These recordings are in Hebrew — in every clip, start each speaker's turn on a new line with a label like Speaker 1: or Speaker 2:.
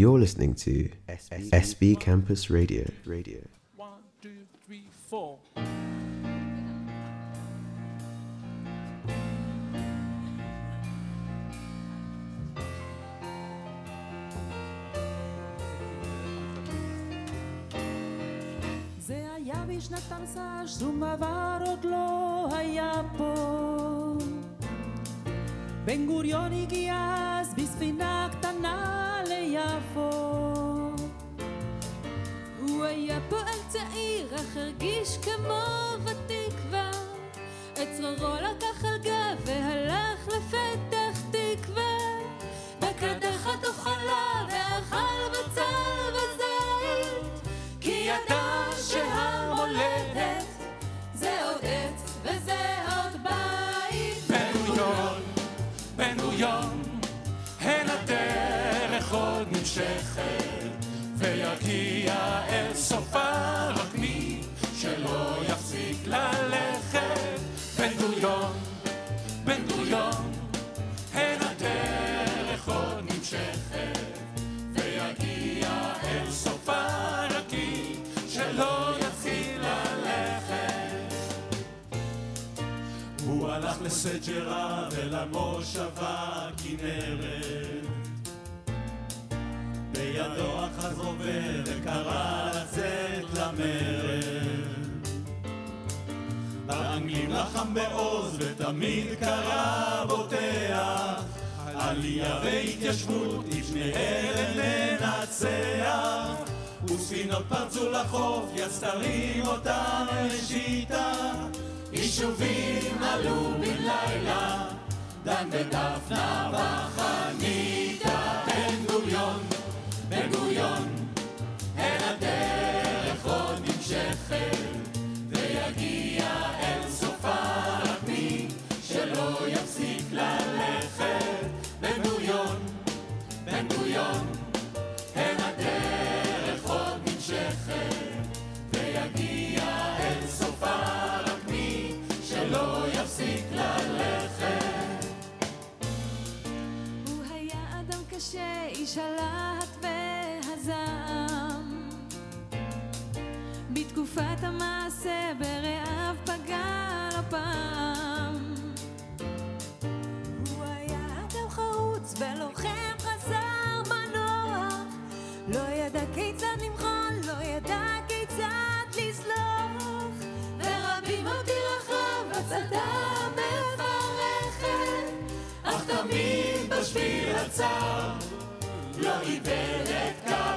Speaker 1: You're listening to SB Campus Radio. Radio.
Speaker 2: One, two, three, four.
Speaker 3: זה היה בשנת תמס"ש, שום דבר עוד לא היה פה. בן גוריון הגיע אז בספינה קטנה ליפו. הוא היה פועל צעיר, אך הרגיש כמו ותיק כבר. את צרורו לקח על גב והלך לפתח תקווה. בקדחת אוכלה ואכל בצל וזית. כי ידע
Speaker 2: ויגיע אל סופה רק מי שלא יפסיק ללכת. בן גוריון, בן גוריון, הן הדרך עוד נמשכת, ויגיע אל סופה רק מי שלא יתחיל ללכת. הוא הלך לסג'רה ולמושבה כנרת. בידו אחז רובה וקרא לצאת למרד. האנגלים לחם בעוז ותמיד קרא בוטח. עלייה והתיישבות, מהרם לנצח. וספינות פרצו לחוף, יד סתרים אותם לשיטה. יישובים עלו בן לילה, דן ודפנה וחניתה. בן גוריון, אל הדרך עוד נמשכת, ויגיע אל סופה רק מי שלא יפסיק ללכת. בן גוריון, בן גוריון, אל הדרך עוד נמשכת, ויגיע אל סופה רק מי שלא יפסיק ללכת.
Speaker 3: הוא היה אדם קשה, איש הלהט בתקופת המעשה ברעב פגע לא פעם. הוא היה אדם חרוץ ולוחם חסר מנוח. לא ידע כיצד למחול, לא ידע כיצד לסלוח. ורבים אותי רחב הצדה מפרכת.
Speaker 2: אך תמיד בשביל הצר לא איבד את קו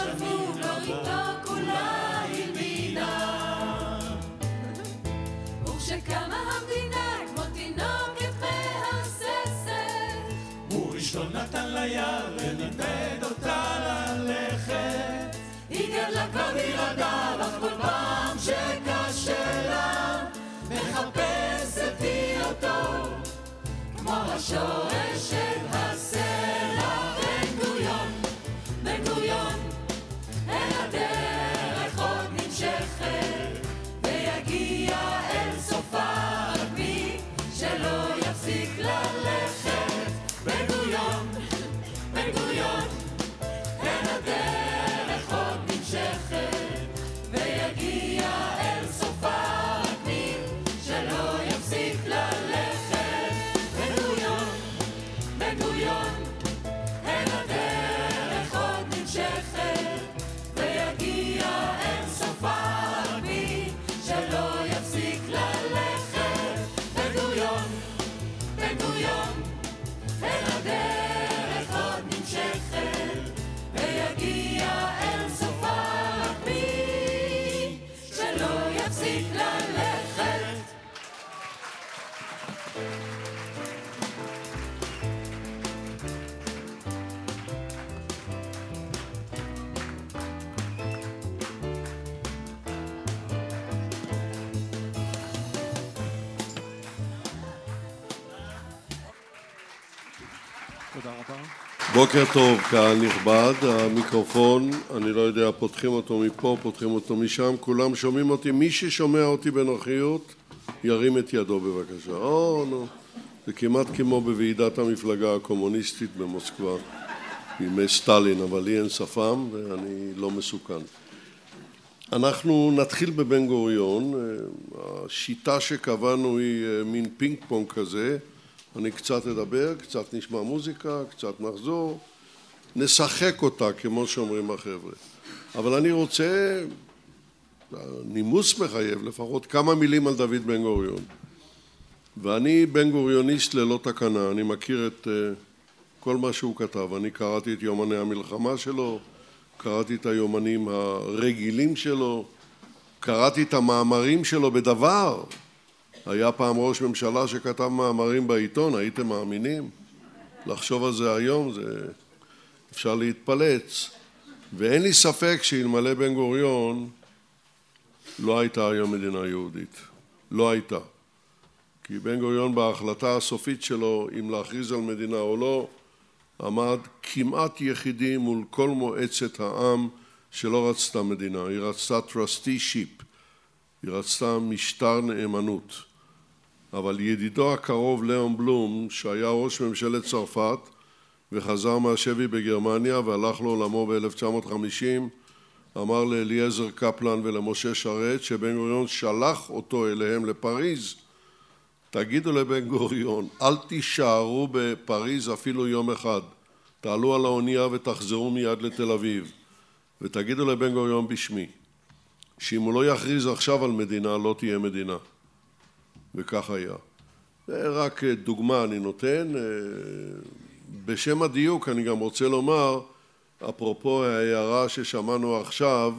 Speaker 3: חלפו בריתו כולה הלבינה וכשקמה המדינה כמו תינוקת מהססת
Speaker 2: הוא ראשון נתן לה יד ולימד אותה ללכת. היא גדלה כבר בלעדיו, אך כל פעם שקשה לה, מחפשת היא אותו, כמו השורש של
Speaker 4: בוקר טוב, קהל נכבד, המיקרופון, אני לא יודע, פותחים אותו מפה, פותחים אותו משם, כולם שומעים אותי, מי ששומע אותי בנוחיות, ירים את ידו בבקשה. או, נו, זה כמעט כמו בוועידת המפלגה הקומוניסטית במוסקבה, בימי סטלין, אבל לי אין שפם ואני לא מסוכן. אנחנו נתחיל בבן גוריון, השיטה שקבענו היא אה, מין פינג פונג כזה, אני קצת אדבר, קצת נשמע מוזיקה, קצת נחזור, נשחק אותה כמו שאומרים החבר'ה. אבל אני רוצה, נימוס מחייב לפחות כמה מילים על דוד בן גוריון. ואני בן גוריוניסט ללא תקנה, אני מכיר את uh, כל מה שהוא כתב, אני קראתי את יומני המלחמה שלו, קראתי את היומנים הרגילים שלו, קראתי את המאמרים שלו בדבר, היה פעם ראש ממשלה שכתב מאמרים בעיתון, הייתם מאמינים? לחשוב על זה היום זה אפשר להתפלץ. ואין לי ספק שאלמלא בן גוריון לא הייתה היום מדינה יהודית, לא הייתה. כי בן גוריון בהחלטה הסופית שלו אם להכריז על מדינה או לא עמד כמעט יחידי מול כל מועצת העם שלא רצתה מדינה, היא רצתה trusteeship, היא רצתה משטר נאמנות אבל ידידו הקרוב ליאון בלום שהיה ראש ממשלת צרפת וחזר מהשבי בגרמניה והלך לעולמו ב-1950 אמר לאליעזר קפלן ולמשה שרת שבן גוריון שלח אותו אליהם לפריז. תגידו לבן גוריון אל תישארו בפריז אפילו יום אחד. תעלו על האונייה ותחזרו מיד לתל אביב. ותגידו לבן גוריון בשמי שאם הוא לא יכריז עכשיו על מדינה לא תהיה מדינה וכך היה. זה רק דוגמה אני נותן. בשם הדיוק אני גם רוצה לומר, אפרופו ההערה ששמענו עכשיו,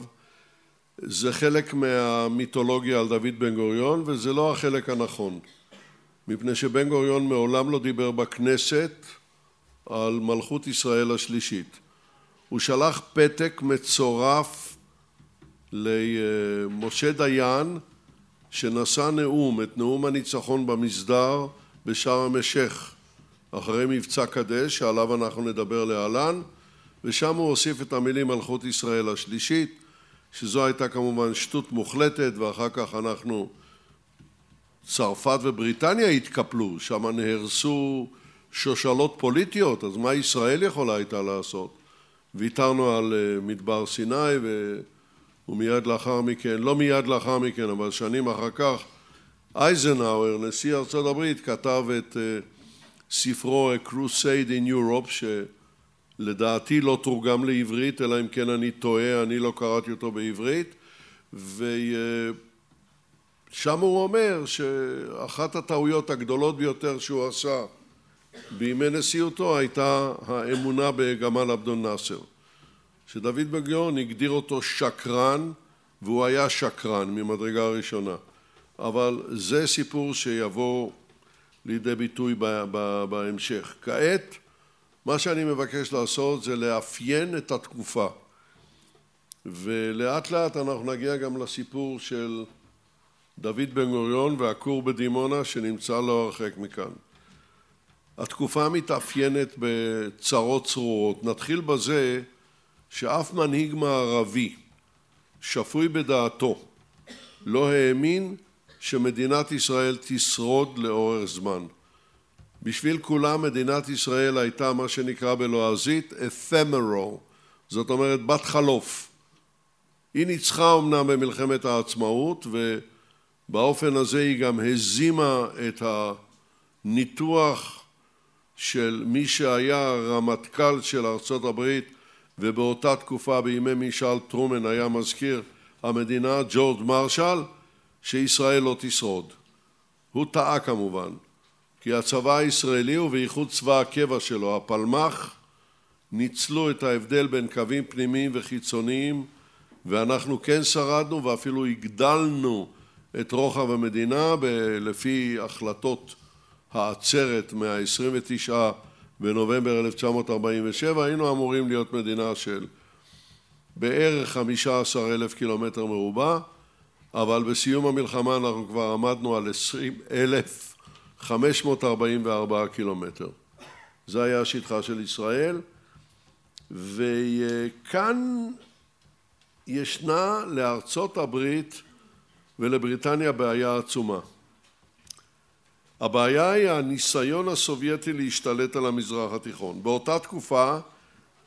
Speaker 4: זה חלק מהמיתולוגיה על דוד בן גוריון וזה לא החלק הנכון. מפני שבן גוריון מעולם לא דיבר בכנסת על מלכות ישראל השלישית. הוא שלח פתק מצורף למשה דיין שנשא נאום, את נאום הניצחון במסדר בשארם א-שייח אחרי מבצע קדש שעליו אנחנו נדבר להלן ושם הוא הוסיף את המילים מלכות ישראל השלישית שזו הייתה כמובן שטות מוחלטת ואחר כך אנחנו צרפת ובריטניה התקפלו, שם נהרסו שושלות פוליטיות אז מה ישראל יכולה הייתה לעשות? ויתרנו על מדבר סיני ו... ומיד לאחר מכן, לא מיד לאחר מכן, אבל שנים אחר כך, אייזנהאואר, נשיא ארצות הברית, כתב את ספרו A Crusade in Europe, שלדעתי לא תורגם לעברית, אלא אם כן אני טועה, אני לא קראתי אותו בעברית, ושם הוא אומר שאחת הטעויות הגדולות ביותר שהוא עשה בימי נשיאותו הייתה האמונה בגמל עבדול נאסר. שדוד בן גוריון הגדיר אותו שקרן והוא היה שקרן ממדרגה ראשונה אבל זה סיפור שיבוא לידי ביטוי בהמשך. כעת מה שאני מבקש לעשות זה לאפיין את התקופה ולאט לאט אנחנו נגיע גם לסיפור של דוד בן גוריון והכור בדימונה שנמצא לא הרחק מכאן. התקופה מתאפיינת בצרות צרורות. נתחיל בזה שאף מנהיג מערבי שפוי בדעתו לא האמין שמדינת ישראל תשרוד לאורך זמן. בשביל כולם מדינת ישראל הייתה מה שנקרא בלועזית ephemeral, זאת אומרת בת חלוף. היא ניצחה אמנם במלחמת העצמאות ובאופן הזה היא גם הזימה את הניתוח של מי שהיה רמטכ"ל של ארצות הברית ובאותה תקופה בימי משאל טרומן היה מזכיר המדינה ג'ורג' מרשל שישראל לא תשרוד. הוא טעה כמובן כי הצבא הישראלי ובייחוד צבא הקבע שלו הפלמ"ח ניצלו את ההבדל בין קווים פנימיים וחיצוניים ואנחנו כן שרדנו ואפילו הגדלנו את רוחב המדינה לפי החלטות העצרת מה-29 בנובמבר 1947 היינו אמורים להיות מדינה של בערך חמישה עשר אלף קילומטר מרובע אבל בסיום המלחמה אנחנו כבר עמדנו על עשרים אלף חמש מאות ארבעים וארבעה קילומטר זה היה שטחה של ישראל, וכאן ישנה לארצות הברית ולבריטניה בעיה עצומה. הבעיה היא הניסיון הסובייטי להשתלט על המזרח התיכון. באותה תקופה,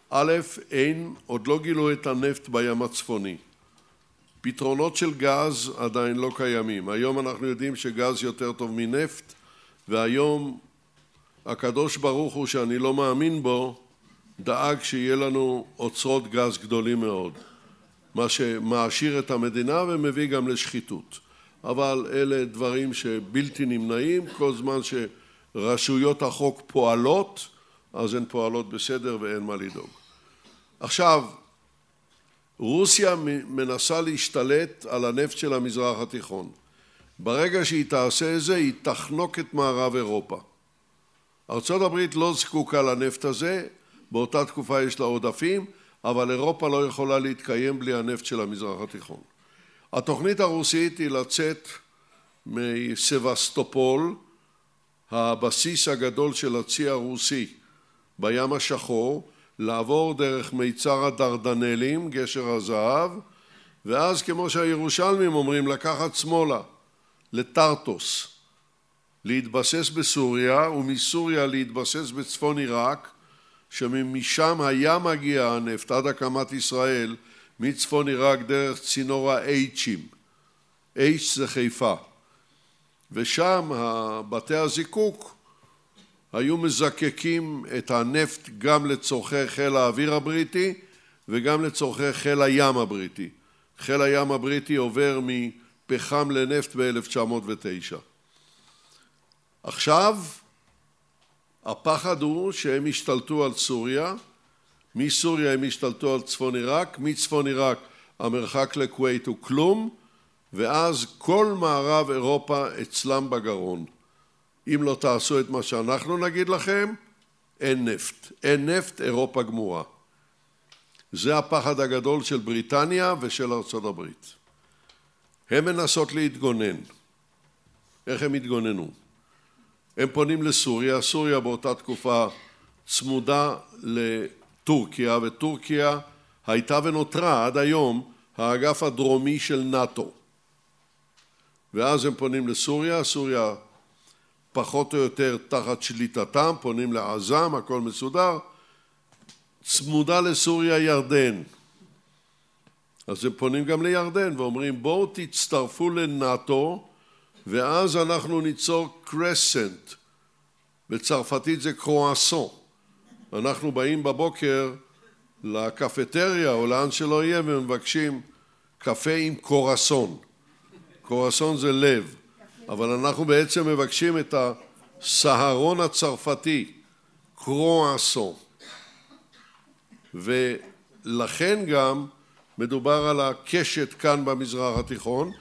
Speaker 4: א', אין, עוד לא גילו את הנפט בים הצפוני. פתרונות של גז עדיין לא קיימים. היום אנחנו יודעים שגז יותר טוב מנפט, והיום הקדוש ברוך הוא שאני לא מאמין בו, דאג שיהיה לנו אוצרות גז גדולים מאוד, מה שמעשיר את המדינה ומביא גם לשחיתות. אבל אלה דברים שבלתי נמנעים, כל זמן שרשויות החוק פועלות, אז הן פועלות בסדר ואין מה לדאוג. עכשיו, רוסיה מנסה להשתלט על הנפט של המזרח התיכון. ברגע שהיא תעשה את זה, היא תחנוק את מערב אירופה. ארה"ב לא זקוקה לנפט הזה, באותה תקופה יש לה עודפים, אבל אירופה לא יכולה להתקיים בלי הנפט של המזרח התיכון. התוכנית הרוסית היא לצאת מסבסטופול, הבסיס הגדול של הצי הרוסי בים השחור, לעבור דרך מיצר הדרדנלים, גשר הזהב, ואז כמו שהירושלמים אומרים, לקחת שמאלה, לטרטוס, להתבסס בסוריה, ומסוריה להתבסס בצפון עיראק, שמשם היה מגיע הנפט עד הקמת ישראל, מצפון עיראק דרך צינור ה-H'ים. H זה חיפה. ושם בתי הזיקוק היו מזקקים את הנפט גם לצורכי חיל האוויר הבריטי וגם לצורכי חיל הים הבריטי. חיל הים הבריטי עובר מפחם לנפט ב-1909. עכשיו הפחד הוא שהם ישתלטו על סוריה, מסוריה הם ישתלטו על צפון עיראק, מצפון עיראק המרחק לכווית הוא כלום, ואז כל מערב אירופה אצלם בגרון. אם לא תעשו את מה שאנחנו נגיד לכם, אין נפט. אין נפט, אירופה גמורה. זה הפחד הגדול של בריטניה ושל ארצות הברית. הן מנסות להתגונן. איך הם התגוננו? הם פונים לסוריה, סוריה באותה תקופה צמודה לטורקיה, וטורקיה הייתה ונותרה עד היום האגף הדרומי של נאט"ו. ואז הם פונים לסוריה, סוריה פחות או יותר תחת שליטתם, פונים לעזם, הכל מסודר, צמודה לסוריה ירדן. אז הם פונים גם לירדן ואומרים בואו תצטרפו לנאט"ו ואז אנחנו ניצור קרסנט, בצרפתית זה קרואסון. אנחנו באים בבוקר לקפטריה או לאן שלא יהיה ומבקשים קפה עם קורסון. קורסון זה לב, אבל אנחנו בעצם מבקשים את הסהרון הצרפתי, קרואסון. ולכן גם מדובר על הקשת כאן במזרח התיכון,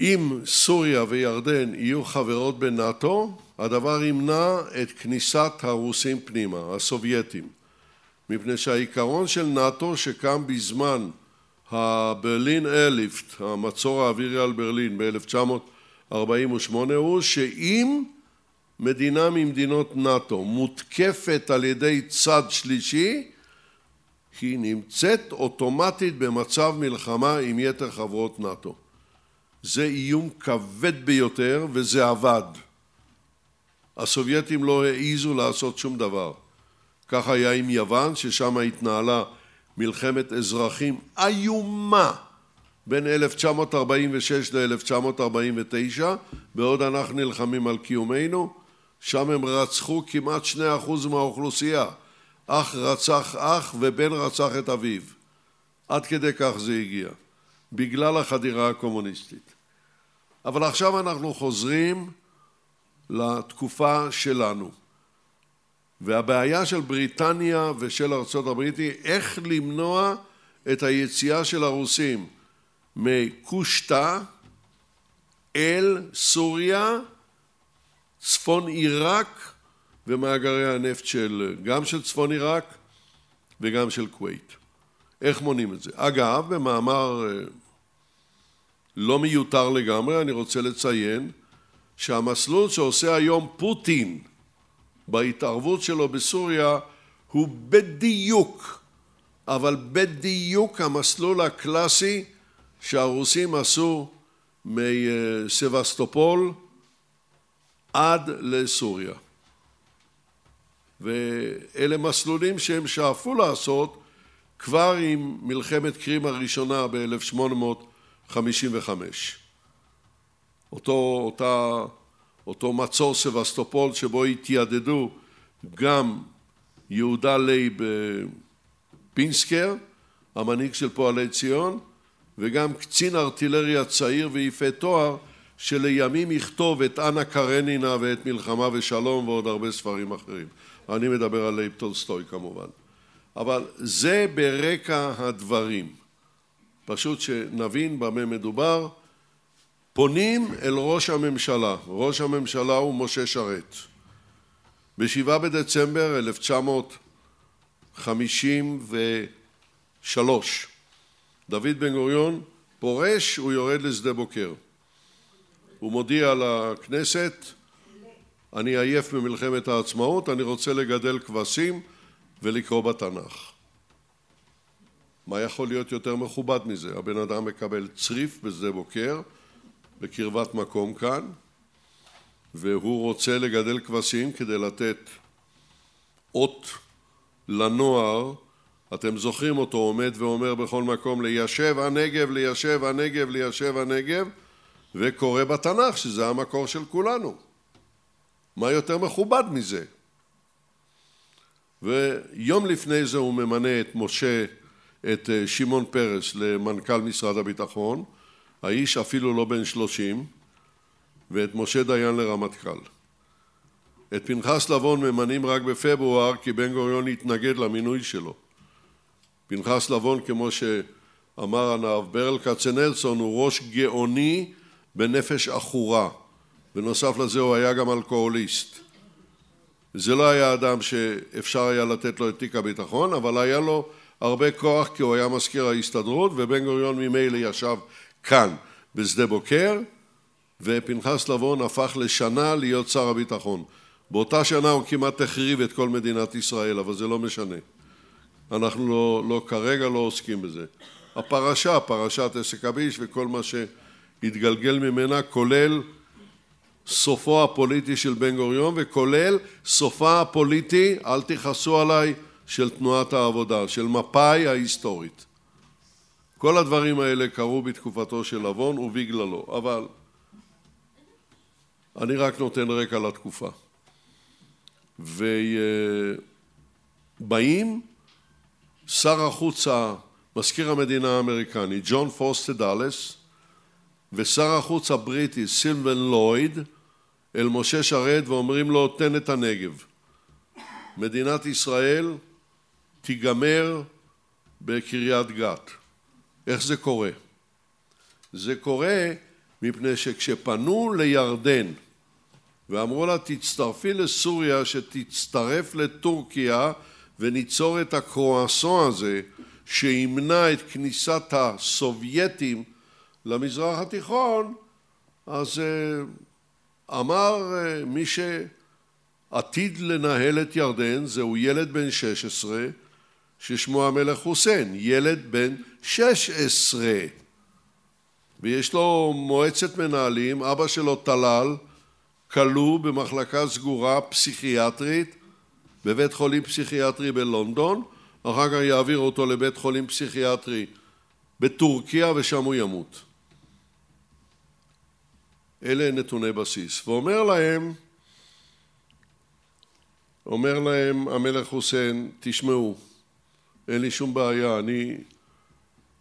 Speaker 4: אם סוריה וירדן יהיו חברות בנאט"ו, הדבר ימנע את כניסת הרוסים פנימה, הסובייטים. מפני שהעיקרון של נאט"ו שקם בזמן הברלין איירליפט, המצור האווירי על ברלין ב-1948 הוא שאם מדינה ממדינות נאט"ו מותקפת על ידי צד שלישי היא נמצאת אוטומטית במצב מלחמה עם יתר חברות נאט"ו זה איום כבד ביותר וזה עבד. הסובייטים לא העיזו לעשות שום דבר. כך היה עם יוון, ששם התנהלה מלחמת אזרחים איומה בין 1946 ל-1949, בעוד אנחנו נלחמים על קיומנו, שם הם רצחו כמעט שני אחוז מהאוכלוסייה. אח רצח אח ובן רצח את אביו. עד כדי כך זה הגיע, בגלל החדירה הקומוניסטית. אבל עכשיו אנחנו חוזרים לתקופה שלנו. והבעיה של בריטניה ושל ארצות הברית היא איך למנוע את היציאה של הרוסים מקושטא אל סוריה, צפון עיראק ומאגרי הנפט של, גם של צפון עיראק וגם של כווית. איך מונעים את זה? אגב, במאמר לא מיותר לגמרי, אני רוצה לציין שהמסלול שעושה היום פוטין בהתערבות שלו בסוריה הוא בדיוק, אבל בדיוק המסלול הקלאסי שהרוסים עשו מסבסטופול עד לסוריה. ואלה מסלולים שהם שאפו לעשות כבר עם מלחמת קרים הראשונה ב-1855. אותו, אותה, אותו מצור סבסטופול שבו התיידדו גם יהודה לייב פינסקר, המנהיג של פועלי ציון, וגם קצין ארטילריה צעיר ויפה תואר שלימים יכתוב את אנה קרנינה ואת מלחמה ושלום ועוד הרבה ספרים אחרים. אני מדבר על לב טולסטוי כמובן. אבל זה ברקע הדברים. פשוט שנבין במה מדובר. פונים אל ראש הממשלה. ראש הממשלה הוא משה שרת. ב-7 בדצמבר 1953 דוד בן גוריון פורש, הוא יורד לשדה בוקר. הוא מודיע לכנסת, אני עייף ממלחמת העצמאות, אני רוצה לגדל כבשים ולקרוא בתנ"ך. מה יכול להיות יותר מכובד מזה? הבן אדם מקבל צריף בשדה בוקר, בקרבת מקום כאן, והוא רוצה לגדל כבשים כדי לתת אות לנוער אתם זוכרים אותו עומד ואומר בכל מקום ליישב הנגב, ליישב הנגב, ליישב הנגב וקורא בתנ"ך שזה המקור של כולנו. מה יותר מכובד מזה? ויום לפני זה הוא ממנה את משה, את אה, שמעון פרס למנכ"ל משרד הביטחון, האיש אפילו לא בן שלושים, ואת משה דיין לרמטכ"ל. את פנחס לבון ממנים רק בפברואר כי בן גוריון התנגד למינוי שלו. פנחס לבון, כמו שאמר הנרב ברל כצנלסון, הוא ראש גאוני בנפש עכורה. בנוסף לזה הוא היה גם אלכוהוליסט. זה לא היה אדם שאפשר היה לתת לו את תיק הביטחון, אבל היה לו הרבה כוח כי הוא היה מזכיר ההסתדרות ובן גוריון ממילא ישב כאן בשדה בוקר ופנחס לבון הפך לשנה להיות שר הביטחון. באותה שנה הוא כמעט החריב את כל מדינת ישראל, אבל זה לא משנה. אנחנו לא, לא כרגע לא עוסקים בזה. הפרשה, פרשת עסק הביש וכל מה שהתגלגל ממנה, כולל סופו הפוליטי של בן גוריון וכולל סופה הפוליטי, אל תכעסו עליי, של תנועת העבודה, של מפא"י ההיסטורית. כל הדברים האלה קרו בתקופתו של לבון ובגללו, אבל אני רק נותן רקע לתקופה. ובאים שר החוץ, מזכיר המדינה האמריקני, ג'ון פוסטה דאלס, ושר החוץ הבריטי, סילבן לויד, אל משה שרת ואומרים לו, תן את הנגב. מדינת ישראל תיגמר בקריית גת. איך זה קורה? זה קורה מפני שכשפנו לירדן ואמרו לה תצטרפי לסוריה שתצטרף לטורקיה וניצור את הקרואסון הזה שימנע את כניסת הסובייטים למזרח התיכון, אז אה, אמר אה, מי שעתיד לנהל את ירדן זהו ילד בן 16 ששמו המלך חוסיין, ילד בן 16 ויש לו מועצת מנהלים, אבא שלו טלל, כלוא במחלקה סגורה פסיכיאטרית בבית חולים פסיכיאטרי בלונדון, אחר כך יעבירו אותו לבית חולים פסיכיאטרי בטורקיה ושם הוא ימות. אלה נתוני בסיס. ואומר להם, אומר להם המלך חוסיין, תשמעו, אין לי שום בעיה, אני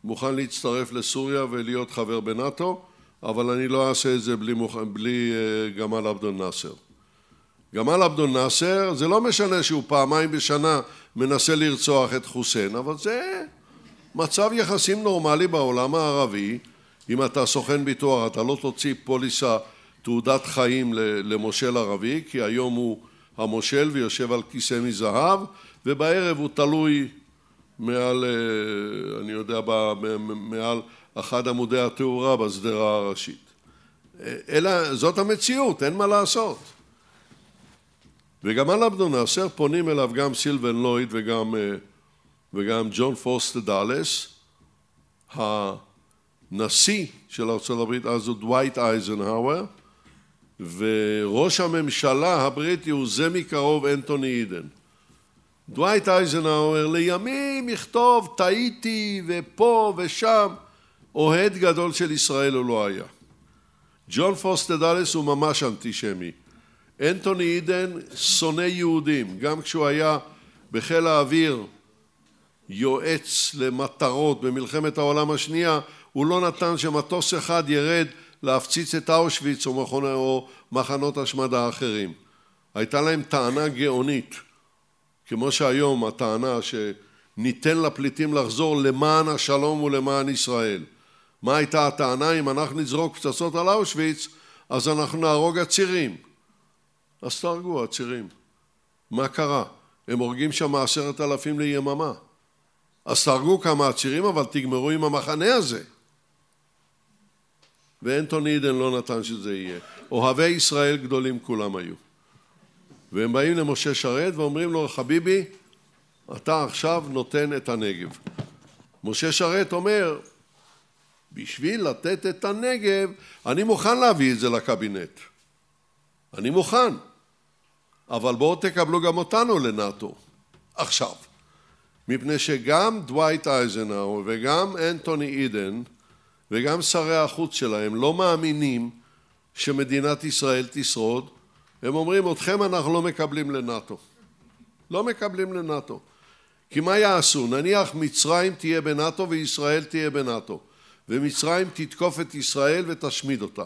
Speaker 4: מוכן להצטרף לסוריה ולהיות חבר בנאט"ו, אבל אני לא אעשה את זה בלי, מוכ... בלי אה, גמל עבדול נאסר. גמל עבדול נאסר, זה לא משנה שהוא פעמיים בשנה מנסה לרצוח את חוסיין, אבל זה מצב יחסים נורמלי בעולם הערבי. אם אתה סוכן ביטוח, אתה לא תוציא פוליסה, תעודת חיים למושל ערבי, כי היום הוא המושל ויושב על כיסא מזהב, ובערב הוא תלוי מעל, אה, אני יודע, מעל אחד עמודי התאורה בשדרה הראשית. אלא זאת המציאות, אין מה לעשות. וגם על אבדו נאסר פונים אליו גם סילבן לויד וגם, אה, וגם ג'ון פוסטה דאלס. הנשיא של ארה"ב אז הוא דווייט אייזנהאואר, וראש הממשלה הבריטי הוא זה מקרוב אנטוני אידן. דווייט אייזנהאואר לימים יכתוב טעיתי ופה ושם, אוהד גדול של ישראל הוא לא היה. ג'ון פוסטה דאלס הוא ממש אנטישמי. אנטוני אידן שונא יהודים, גם כשהוא היה בחיל האוויר יועץ למטרות במלחמת העולם השנייה, הוא לא נתן שמטוס אחד ירד להפציץ את אושוויץ או, מכונה, או מחנות השמדה אחרים. הייתה להם טענה גאונית, כמו שהיום הטענה שניתן לפליטים לחזור למען השלום ולמען ישראל. מה הייתה הטענה? אם אנחנו נזרוק פצצות על אושוויץ, אז אנחנו נהרוג עצירים. אז תהרגו עצירים. מה קרה? הם הורגים שם עשרת אלפים ליממה. אז תהרגו כמה עצירים, אבל תגמרו עם המחנה הזה. ואנטוני אידן לא נתן שזה יהיה. אוהבי ישראל גדולים כולם היו. והם באים למשה שרת ואומרים לו, חביבי, אתה עכשיו נותן את הנגב. משה שרת אומר, בשביל לתת את הנגב, אני מוכן להביא את זה לקבינט. אני מוכן. אבל בואו תקבלו גם אותנו לנאט"ו. עכשיו. מפני שגם דווייט אייזנאו וגם אנטוני אידן וגם שרי החוץ שלהם לא מאמינים שמדינת ישראל תשרוד, הם אומרים אתכם אנחנו לא מקבלים לנאט"ו. לא מקבלים לנאט"ו. כי מה יעשו? נניח מצרים תהיה בנאט"ו וישראל תהיה בנאט"ו ומצרים תתקוף את ישראל ותשמיד אותה.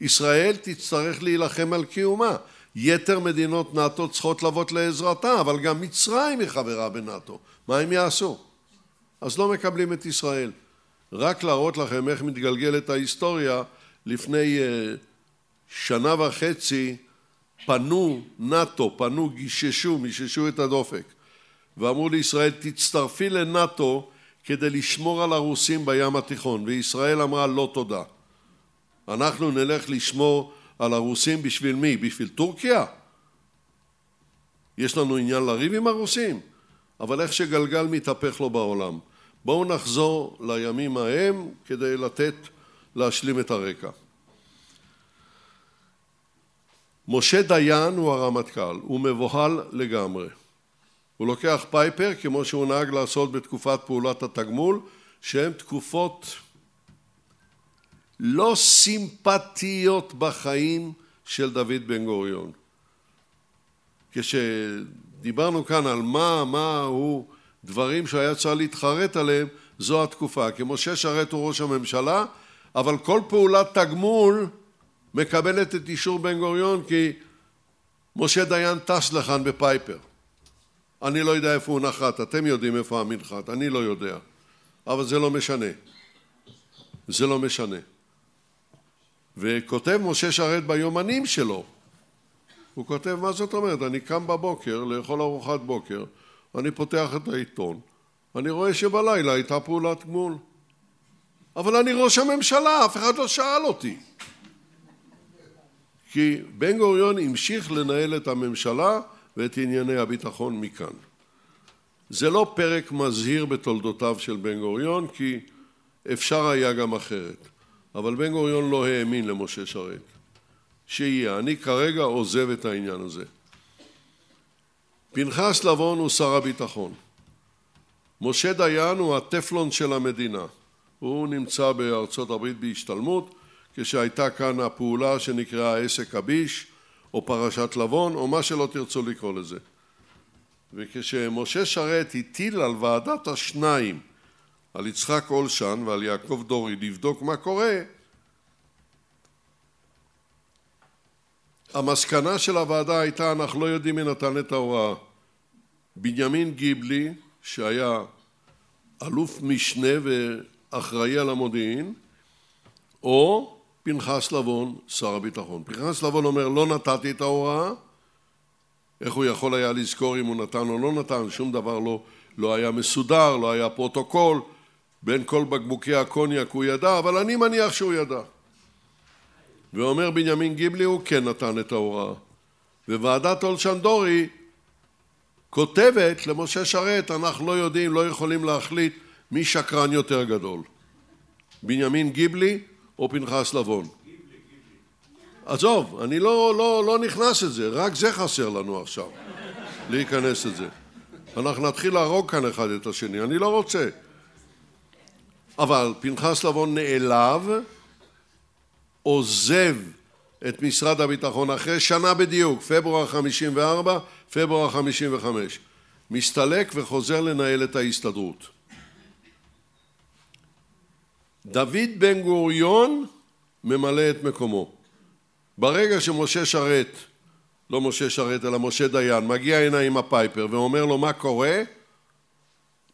Speaker 4: ישראל תצטרך להילחם על קיומה. יתר מדינות נאט"ו צריכות לבוא לעזרתה, אבל גם מצרים היא חברה בנאט"ו. מה הם יעשו? אז לא מקבלים את ישראל. רק להראות לכם איך מתגלגלת ההיסטוריה, לפני uh, שנה וחצי פנו נאט"ו, פנו, גיששו, מיששו את הדופק, ואמרו לישראל, תצטרפי לנאט"ו כדי לשמור על הרוסים בים התיכון, וישראל אמרה לא תודה. אנחנו נלך לשמור על הרוסים בשביל מי? בשביל טורקיה? יש לנו עניין לריב עם הרוסים? אבל איך שגלגל מתהפך לו בעולם. בואו הנחזור לימים ההם כדי לתת, להשלים את הרקע. משה דיין הוא הרמטכ"ל, הוא מבוהל לגמרי. הוא לוקח פייפר כמו שהוא נהג לעשות בתקופת פעולת התגמול, שהן תקופות לא סימפטיות בחיים של דוד בן גוריון. כשדיברנו כאן על מה, מה הוא דברים שהיה צריך להתחרט עליהם, זו התקופה. כי משה שרת הוא ראש הממשלה, אבל כל פעולת תגמול מקבלת את אישור בן גוריון כי משה דיין טס לכאן בפייפר. אני לא יודע איפה הוא נחת, אתם יודעים איפה המנחת, אני לא יודע. אבל זה לא משנה. זה לא משנה. וכותב משה שרת ביומנים שלו, הוא כותב, מה זאת אומרת? אני קם בבוקר לאכול ארוחת בוקר, אני פותח את העיתון, אני רואה שבלילה הייתה פעולת גמול. אבל אני ראש הממשלה, אף אחד לא שאל אותי. כי בן גוריון המשיך לנהל את הממשלה ואת ענייני הביטחון מכאן. זה לא פרק מזהיר בתולדותיו של בן גוריון, כי אפשר היה גם אחרת. אבל בן גוריון לא האמין למשה שרת. שיהיה, אני כרגע עוזב את העניין הזה. פנחס לבון הוא שר הביטחון. משה דיין הוא הטפלון של המדינה. הוא נמצא בארצות הברית בהשתלמות כשהייתה כאן הפעולה שנקראה עסק הביש או פרשת לבון או מה שלא תרצו לקרוא לזה. וכשמשה שרת הטיל על ועדת השניים על יצחק אולשן ועל יעקב דורי לבדוק מה קורה, המסקנה של הוועדה הייתה אנחנו לא יודעים מי נתן את ההוראה. בנימין גיבלי שהיה אלוף משנה ואחראי על המודיעין או פנחס לבון שר הביטחון. פנחס לבון אומר לא נתתי את ההוראה איך הוא יכול היה לזכור אם הוא נתן או לא נתן שום דבר לא, לא היה מסודר לא היה פרוטוקול בין כל בקבוקי הקוניאק הוא ידע, אבל אני מניח שהוא ידע. ואומר בנימין גיבלי, הוא כן נתן את ההוראה. וועדת אולשן-דורי כותבת למשה שרת, אנחנו לא יודעים, לא יכולים להחליט מי שקרן יותר גדול, בנימין גיבלי או פנחס לבון. עזוב, אני לא, לא, לא נכנס את זה, רק זה חסר לנו עכשיו, להיכנס את זה. אנחנו נתחיל להרוג כאן אחד את השני, אני לא רוצה. אבל פנחס לבון נעלב, עוזב את משרד הביטחון אחרי שנה בדיוק, פברואר 54, פברואר 55. מסתלק וחוזר לנהל את ההסתדרות. דוד בן גוריון ממלא את מקומו. ברגע שמשה שרת, לא משה שרת אלא משה דיין, מגיע הנה עם הפייפר ואומר לו מה קורה,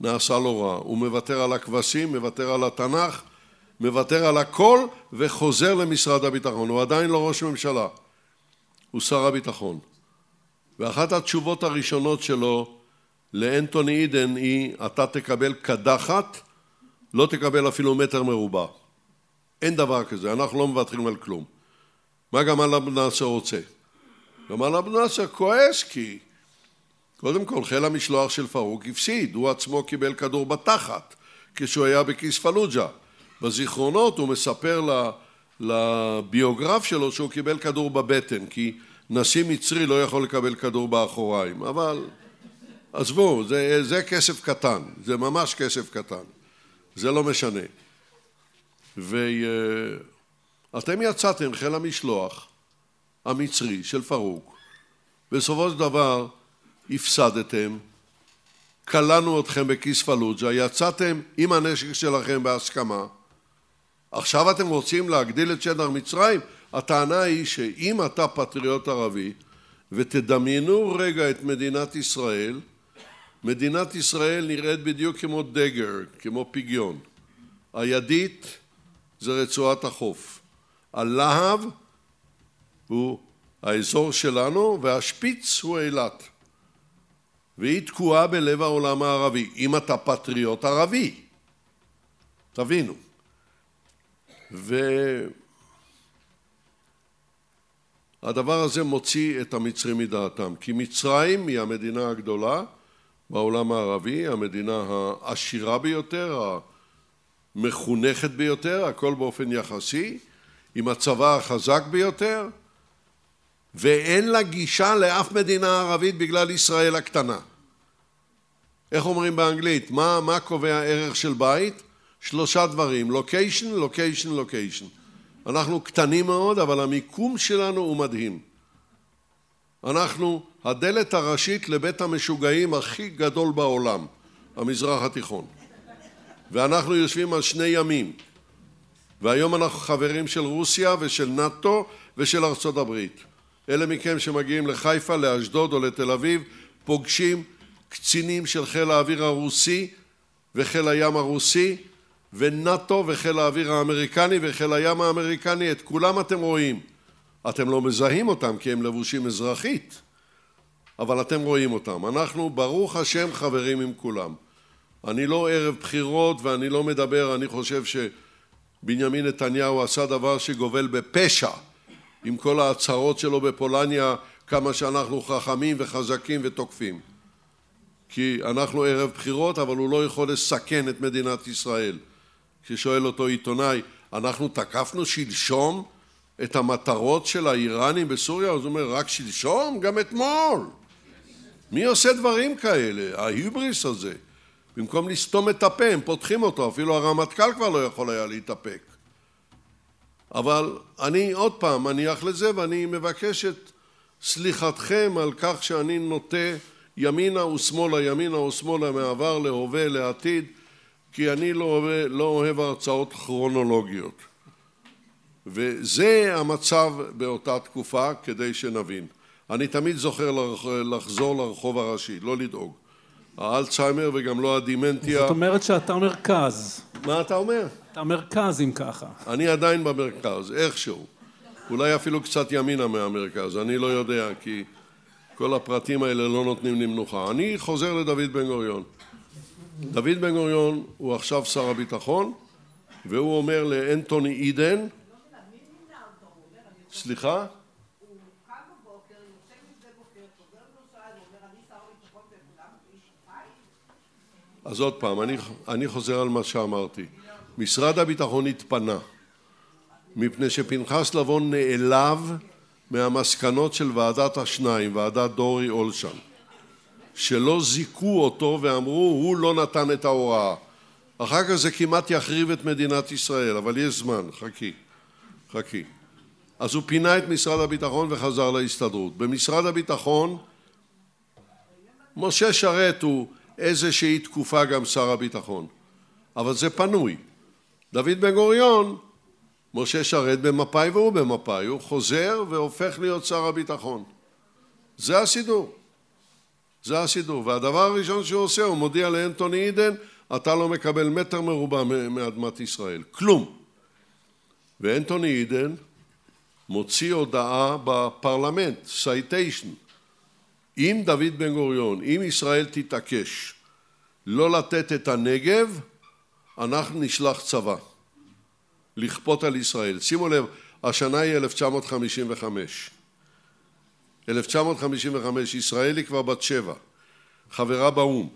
Speaker 4: נעשה לו רע. הוא מוותר על הכבשים, מוותר על התנ"ך, מוותר על הכל וחוזר למשרד הביטחון. הוא עדיין לא ראש ממשלה, הוא שר הביטחון. ואחת התשובות הראשונות שלו לאנטוני אידן היא אתה תקבל קדחת, לא תקבל אפילו מטר מרובע. אין דבר כזה, אנחנו לא מוותרים על כלום. מה גמל אבו נאצר רוצה? גמל אבו נאצר כועס כי קודם כל חיל המשלוח של פרוק הפסיד, הוא עצמו קיבל כדור בתחת כשהוא היה בכיס פלוג'ה. בזיכרונות הוא מספר לביוגרף שלו שהוא קיבל כדור בבטן כי נשיא מצרי לא יכול לקבל כדור באחוריים אבל עזבו זה, זה כסף קטן זה ממש כסף קטן זה לא משנה ואתם יצאתם חיל המשלוח המצרי של פרוק בסופו של דבר הפסדתם כלאנו אתכם בכיס פלוג'ה יצאתם עם הנשק שלכם בהסכמה עכשיו אתם רוצים להגדיל את שטח מצרים? הטענה היא שאם אתה פטריוט ערבי ותדמיינו רגע את מדינת ישראל, מדינת ישראל נראית בדיוק כמו דגר, כמו פגיון. הידית זה רצועת החוף. הלהב הוא האזור שלנו והשפיץ הוא אילת. והיא תקועה בלב העולם הערבי, אם אתה פטריוט ערבי. תבינו. והדבר הזה מוציא את המצרים מדעתם, כי מצרים היא המדינה הגדולה בעולם הערבי, המדינה העשירה ביותר, המחונכת ביותר, הכל באופן יחסי, עם הצבא החזק ביותר, ואין לה גישה לאף מדינה ערבית בגלל ישראל הקטנה. איך אומרים באנגלית? מה, מה קובע ערך של בית? שלושה דברים, לוקיישן, לוקיישן, לוקיישן. אנחנו קטנים מאוד, אבל המיקום שלנו הוא מדהים. אנחנו הדלת הראשית לבית המשוגעים הכי גדול בעולם, המזרח התיכון. ואנחנו יושבים על שני ימים. והיום אנחנו חברים של רוסיה ושל נאט"ו ושל ארצות הברית. אלה מכם שמגיעים לחיפה, לאשדוד או לתל אביב, פוגשים קצינים של חיל האוויר הרוסי וחיל הים הרוסי ונאט"ו וחיל האוויר האמריקני וחיל הים האמריקני, את כולם אתם רואים. אתם לא מזהים אותם כי הם לבושים אזרחית, אבל אתם רואים אותם. אנחנו ברוך השם חברים עם כולם. אני לא ערב בחירות ואני לא מדבר, אני חושב שבנימין נתניהו עשה דבר שגובל בפשע עם כל ההצהרות שלו בפולניה כמה שאנחנו חכמים וחזקים ותוקפים. כי אנחנו ערב בחירות אבל הוא לא יכול לסכן את מדינת ישראל. כששואל אותו עיתונאי, אנחנו תקפנו שלשום את המטרות של האיראנים בסוריה? אז הוא אומר, רק שלשום? גם אתמול. מי עושה דברים כאלה? ההיבריס הזה. במקום לסתום את הפה, הם פותחים אותו, אפילו הרמטכ"ל כבר לא יכול היה להתאפק. אבל אני עוד פעם מניח לזה ואני מבקש את סליחתכם על כך שאני נוטה ימינה ושמאלה, ימינה ושמאלה, מעבר להווה, לעתיד, כי אני לא לא אוהב הרצאות כרונולוגיות. וזה המצב באותה תקופה כדי שנבין. אני תמיד זוכר לחזור לרחוב הראשי, לא לדאוג. האלצהיימר וגם לא הדימנטיה.
Speaker 5: זאת אומרת שאתה מרכז.
Speaker 4: מה אתה אומר?
Speaker 5: אתה מרכז אם ככה.
Speaker 4: אני עדיין במרכז, איכשהו. אולי אפילו קצת ימינה מהמרכז, אני לא יודע, כי כל הפרטים האלה לא נותנים לי מנוחה. אני חוזר לדוד בן גוריון. דוד בן גוריון הוא עכשיו שר הביטחון והוא אומר לאנטוני אידן סליחה? אז עוד פעם, אני חוזר על מה שאמרתי. משרד הביטחון התפנה, מפני שפנחס לבון נעלב מהמסקנות של ועדת השניים, ועדת דורי אולשן, שלא זיכו אותו ואמרו, הוא לא נתן את ההוראה. אחר כך זה כמעט יחריב את מדינת ישראל, אבל יש זמן, חכי, חכי. אז הוא פינה את משרד הביטחון וחזר להסתדרות. במשרד הביטחון משה שרת הוא איזושהי תקופה גם שר הביטחון, אבל זה פנוי. דוד בן גוריון, משה שרת במפא"י והוא במפא"י, הוא חוזר והופך להיות שר הביטחון. זה הסידור. זה הסידור. והדבר הראשון שהוא עושה, הוא מודיע לאנטוני אידן, אתה לא מקבל מטר מרובע מאדמת ישראל. כלום. ואנטוני אידן מוציא הודעה בפרלמנט, citation, אם דוד בן גוריון, אם ישראל תתעקש לא לתת את הנגב, אנחנו נשלח צבא לכפות על ישראל. שימו לב, השנה היא 1955. 1955, ישראל היא כבר בת שבע, חברה באו"ם.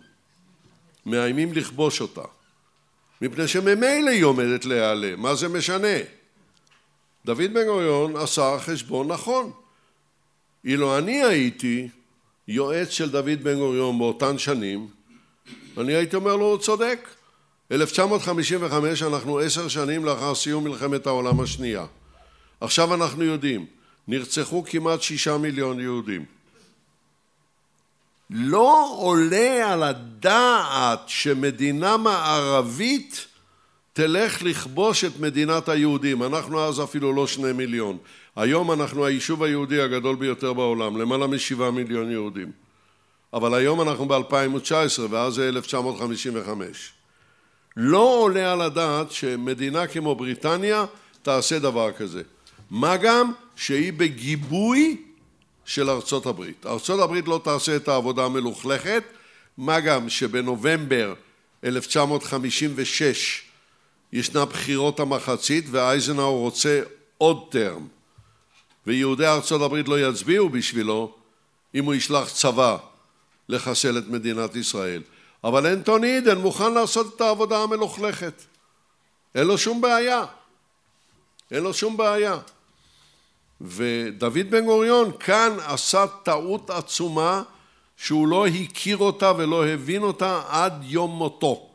Speaker 4: מאיימים לכבוש אותה, מפני שממילא היא עומדת להיעלם, מה זה משנה? דוד בן גוריון עשה חשבון נכון. אילו אני הייתי יועץ של דוד בן גוריון באותן שנים, אני הייתי אומר לו, הוא צודק. 1955 אנחנו עשר שנים לאחר סיום מלחמת העולם השנייה. עכשיו אנחנו יודעים, נרצחו כמעט שישה מיליון יהודים. לא עולה על הדעת שמדינה מערבית תלך לכבוש את מדינת היהודים. אנחנו אז אפילו לא שני מיליון. היום אנחנו היישוב היהודי הגדול ביותר בעולם, למעלה משבעה מיליון יהודים. אבל היום אנחנו ב-2019 ואז זה 1955. לא עולה על הדעת שמדינה כמו בריטניה תעשה דבר כזה. מה גם שהיא בגיבוי של ארצות הברית. ארצות הברית לא תעשה את העבודה המלוכלכת, מה גם שבנובמבר 1956 ישנה בחירות המחצית ואייזנהאור רוצה עוד טרם ויהודי ארצות הברית לא יצביעו בשבילו אם הוא ישלח צבא לחסל את מדינת ישראל. אבל אנטוני עידן מוכן לעשות את העבודה המלוכלכת. אין לו שום בעיה. אין לו שום בעיה. ודוד בן גוריון כאן עשה טעות עצומה שהוא לא הכיר אותה ולא הבין אותה עד יום מותו.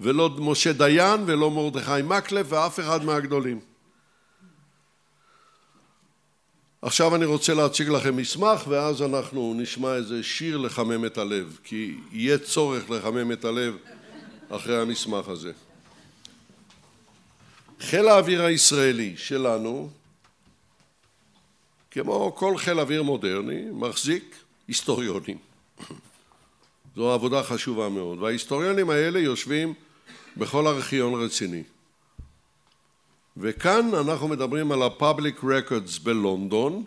Speaker 4: ולא משה דיין ולא מרדכי מקלב ואף אחד מהגדולים. עכשיו אני רוצה להציג לכם מסמך ואז אנחנו נשמע איזה שיר לחמם את הלב כי יהיה צורך לחמם את הלב אחרי המסמך הזה. חיל האוויר הישראלי שלנו כמו כל חיל אוויר מודרני מחזיק היסטוריונים זו עבודה חשובה מאוד וההיסטוריונים האלה יושבים בכל ארכיון רציני. וכאן אנחנו מדברים על ה-Public Records בלונדון,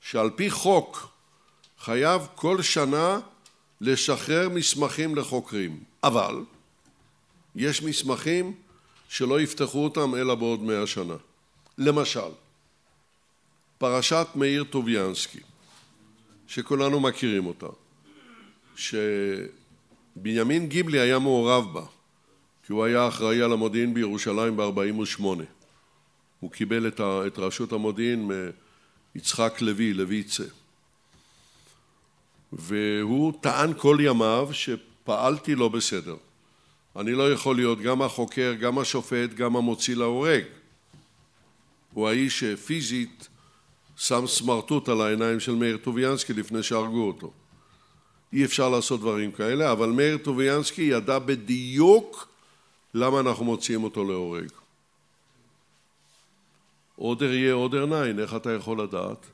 Speaker 4: שעל פי חוק חייב כל שנה לשחרר מסמכים לחוקרים, אבל יש מסמכים שלא יפתחו אותם אלא בעוד מאה שנה. למשל, פרשת מאיר טוביאנסקי, שכולנו מכירים אותה, שבנימין גיבלי היה מעורב בה, כי הוא היה אחראי על המודיעין בירושלים ב-48. הוא קיבל את, ה, את רשות המודיעין מיצחק לוי, לויצה. והוא טען כל ימיו שפעלתי לא בסדר. אני לא יכול להיות גם החוקר, גם השופט, גם המוציא להורג. הוא האיש שפיזית שם סמרטוט על העיניים של מאיר טוביאנסקי לפני שהרגו אותו. אי אפשר לעשות דברים כאלה, אבל מאיר טוביאנסקי ידע בדיוק למה אנחנו מוציאים אותו להורג. אודר יהיה אודר ניין, איך אתה יכול לדעת?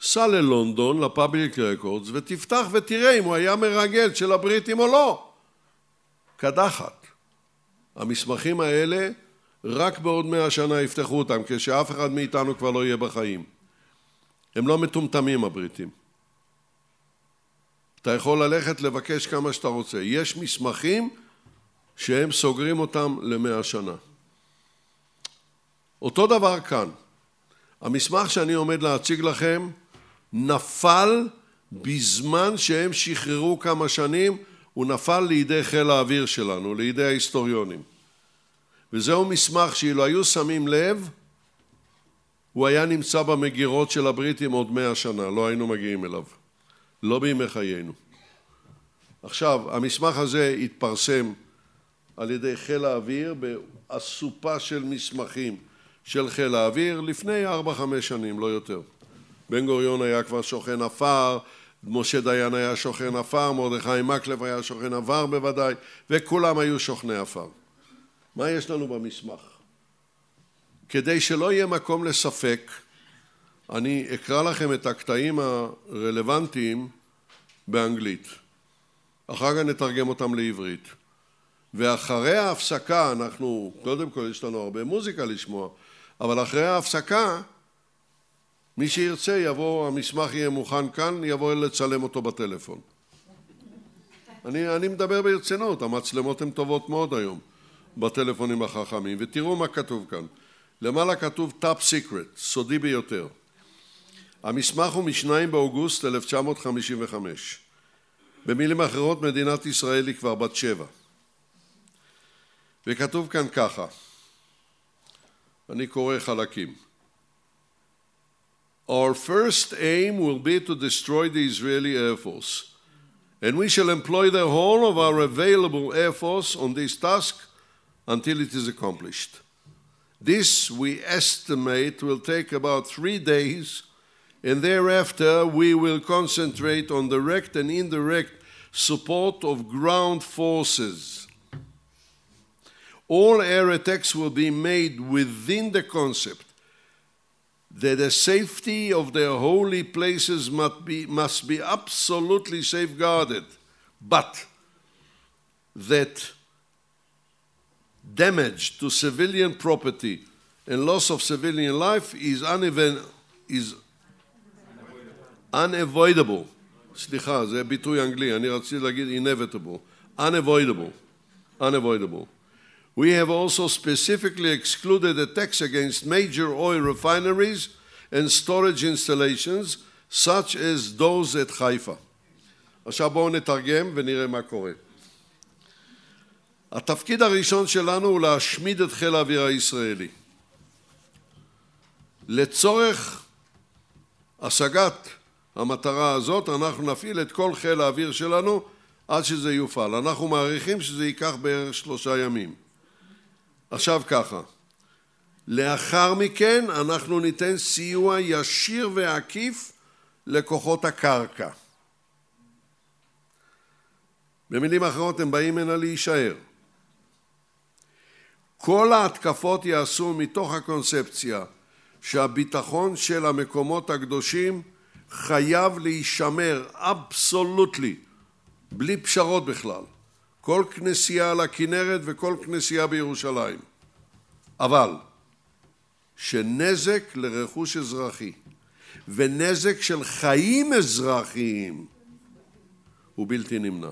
Speaker 4: סע ללונדון, לפאבליק רקורדס, ותפתח ותראה אם הוא היה מרגל של הבריטים או לא. קדחת. המסמכים האלה, רק בעוד מאה שנה יפתחו אותם, כשאף אחד מאיתנו כבר לא יהיה בחיים. הם לא מטומטמים הבריטים. אתה יכול ללכת לבקש כמה שאתה רוצה. יש מסמכים שהם סוגרים אותם למאה שנה. אותו דבר כאן. המסמך שאני עומד להציג לכם נפל בזמן שהם שחררו כמה שנים הוא נפל לידי חיל האוויר שלנו, לידי ההיסטוריונים. וזהו מסמך שאילו היו שמים לב, הוא היה נמצא במגירות של הבריטים עוד מאה שנה, לא היינו מגיעים אליו. לא בימי חיינו. עכשיו, המסמך הזה התפרסם על ידי חיל האוויר באסופה של מסמכים של חיל האוויר לפני ארבע חמש שנים, לא יותר. בן גוריון היה כבר שוכן עפר, משה דיין היה שוכן עפר, מרדכי מקלב היה שוכן עבר בוודאי, וכולם היו שוכני עפר. מה יש לנו במסמך? כדי שלא יהיה מקום לספק, אני אקרא לכם את הקטעים הרלוונטיים באנגלית. אחר כך נתרגם אותם לעברית. ואחרי ההפסקה, אנחנו, קודם כל יש לנו הרבה מוזיקה לשמוע, אבל אחרי ההפסקה, מי שירצה יבוא, המסמך יהיה מוכן כאן, יבוא לצלם אותו בטלפון. אני, אני מדבר ברצינות, המצלמות הן טובות מאוד היום בטלפונים החכמים, ותראו מה כתוב כאן. למעלה כתוב top secret, סודי ביותר. המסמך הוא מ-2 באוגוסט 1955. במילים אחרות, מדינת ישראל היא כבר בת שבע. וכתוב כאן ככה, אני קורא חלקים. Our first aim will be to destroy the Israeli Air Force, and we shall employ the whole of our available Air Force on this task until it is accomplished. This, we estimate, will take about three days, and thereafter we will concentrate on direct and indirect support of ground forces. All air attacks will be made within the concept that the safety of their holy places must be, must be absolutely safeguarded, but that damage to civilian property and loss of civilian life is, uneven, is unavoidable. סליחה, זה ביטוי אנגלי, אני רציתי להגיד inevitable, unavoidable, unavoidable. We have also specifically excluded attacks against major oil refineries and storage installations, such as those at חיפה. עכשיו בואו נתרגם ונראה מה קורה. התפקיד הראשון שלנו הוא להשמיד את חיל האוויר הישראלי. לצורך השגת המטרה הזאת אנחנו נפעיל את כל חיל האוויר שלנו עד שזה יופעל. אנחנו מעריכים שזה ייקח בערך שלושה ימים. עכשיו ככה, לאחר מכן אנחנו ניתן סיוע ישיר ועקיף לכוחות הקרקע. במילים אחרות הם באים הנה להישאר. כל ההתקפות יעשו מתוך הקונספציה שהביטחון של המקומות הקדושים חייב להישמר אבסולוטלי, בלי פשרות בכלל. כל כנסייה על הכנרת וכל כנסייה בירושלים. אבל שנזק לרכוש אזרחי ונזק של חיים אזרחיים הוא בלתי נמנע.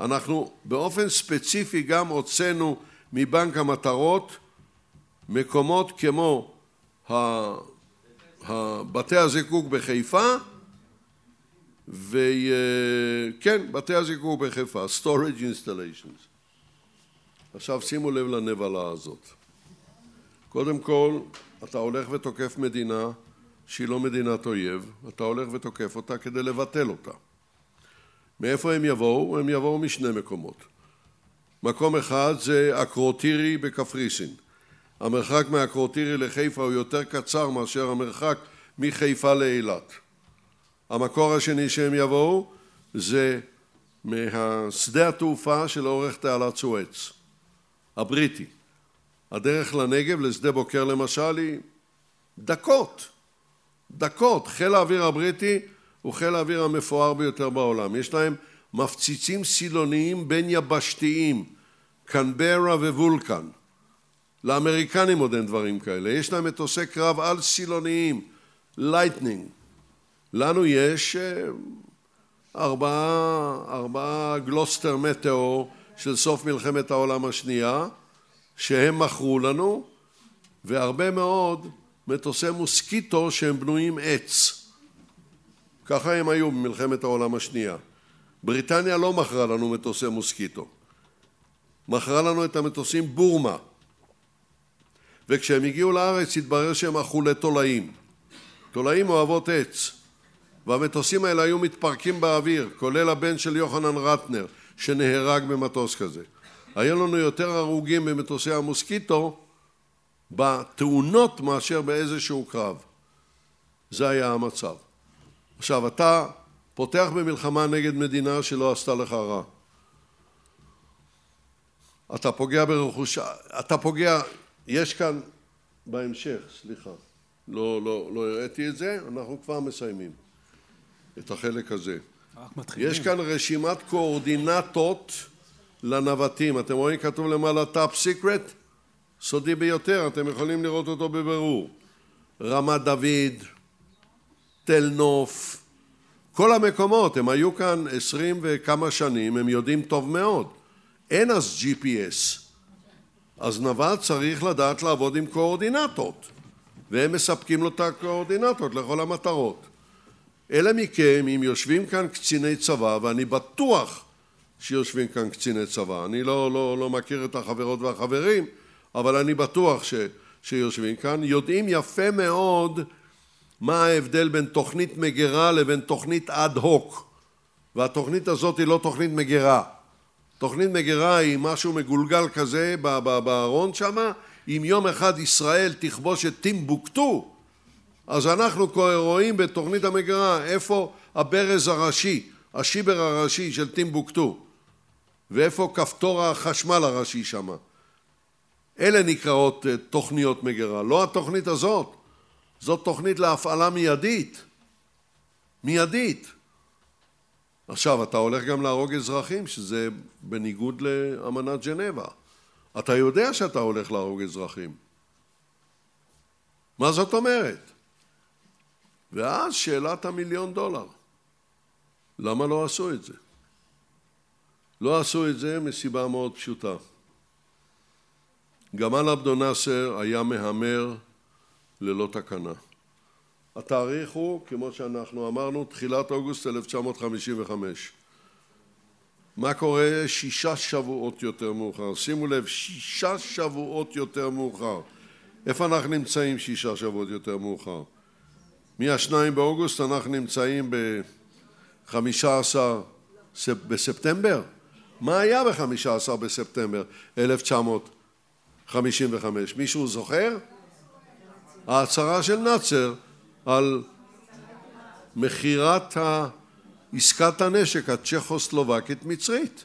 Speaker 4: אנחנו באופן ספציפי גם הוצאנו מבנק המטרות מקומות כמו בתי הזיקוק בחיפה וכן, בתי הזיקוק בחיפה, storage installations. עכשיו שימו לב לנבלה הזאת. קודם כל, אתה הולך ותוקף מדינה שהיא לא מדינת אויב, אתה הולך ותוקף אותה כדי לבטל אותה. מאיפה הם יבואו? הם יבואו משני מקומות. מקום אחד זה אקרוטירי בקפריסין. המרחק מאקרוטירי לחיפה הוא יותר קצר מאשר המרחק מחיפה לאילת. המקור השני שהם יבואו זה מהשדה התעופה של אורך תעלת סואץ, הבריטי. הדרך לנגב, לשדה בוקר למשל, היא דקות, דקות. חיל האוויר הבריטי הוא חיל האוויר המפואר ביותר בעולם. יש להם מפציצים סילוניים בין יבשתיים, קנברה ווולקן. לאמריקנים עוד אין דברים כאלה. יש להם מטוסי קרב על סילוניים, לייטנינג. לנו יש אה, ארבעה, ארבעה גלוסטר מטאור של סוף מלחמת העולם השנייה, שהם מכרו לנו, והרבה מאוד מטוסי מוסקיטו שהם בנויים עץ. ככה הם היו במלחמת העולם השנייה. בריטניה לא מכרה לנו מטוסי מוסקיטו. מכרה לנו את המטוסים בורמה. וכשהם הגיעו לארץ התברר שהם אכולי תולעים. תולעים אוהבות עץ. והמטוסים האלה היו מתפרקים באוויר, כולל הבן של יוחנן רטנר, שנהרג במטוס כזה. היו לנו יותר הרוגים במטוסי המוסקיטו בתאונות מאשר באיזשהו קרב. זה היה המצב. עכשיו, אתה פותח במלחמה נגד מדינה שלא עשתה לך רע. אתה פוגע ברכוש... אתה פוגע... יש כאן בהמשך, סליחה, לא, לא, לא הראיתי את זה, אנחנו כבר מסיימים את החלק הזה. יש כאן רשימת קואורדינטות לנווטים. אתם רואים כתוב למעלה טאפ סיקרט? סודי ביותר, אתם יכולים לראות אותו בבירור. רמת דוד, תל נוף, כל המקומות, הם היו כאן עשרים וכמה שנים, הם יודעים טוב מאוד. אין אז GPS. אז נווט צריך לדעת לעבוד עם קואורדינטות, והם מספקים לו את הקואורדינטות לכל המטרות. אלה מכם, אם יושבים כאן קציני צבא, ואני בטוח שיושבים כאן קציני צבא, אני לא, לא, לא מכיר את החברות והחברים, אבל אני בטוח ש, שיושבים כאן, יודעים יפה מאוד מה ההבדל בין תוכנית מגירה לבין תוכנית אד הוק. והתוכנית הזאת היא לא תוכנית מגירה. תוכנית מגירה היא משהו מגולגל כזה בארון שמה אם יום אחד ישראל תכבוש את טימבוקטו אז אנחנו רואים בתוכנית המגירה איפה הברז הראשי השיבר הראשי של טימבוקטו ואיפה כפתור החשמל הראשי שמה אלה נקראות אה, תוכניות מגירה לא התוכנית הזאת זאת תוכנית להפעלה מיידית. מיידית. עכשיו, אתה הולך גם להרוג אזרחים, שזה בניגוד לאמנת ג'נבה. אתה יודע שאתה הולך להרוג אזרחים. מה זאת אומרת? ואז שאלת המיליון דולר. למה לא עשו את זה? לא עשו את זה מסיבה מאוד פשוטה. גמל עבדו נאסר היה מהמר ללא תקנה. התאריך הוא, כמו שאנחנו אמרנו, תחילת אוגוסט 1955. מה קורה שישה שבועות יותר מאוחר? שימו לב, שישה שבועות יותר מאוחר. איפה אנחנו נמצאים שישה שבועות יותר מאוחר? מהשניים באוגוסט אנחנו נמצאים בחמישה עשר בספטמבר? מה היה בחמישה עשר בספטמבר 1955? מישהו זוכר? ההצהרה של נאצר על מכירת עסקת הנשק הצ'כוסלובקית מצרית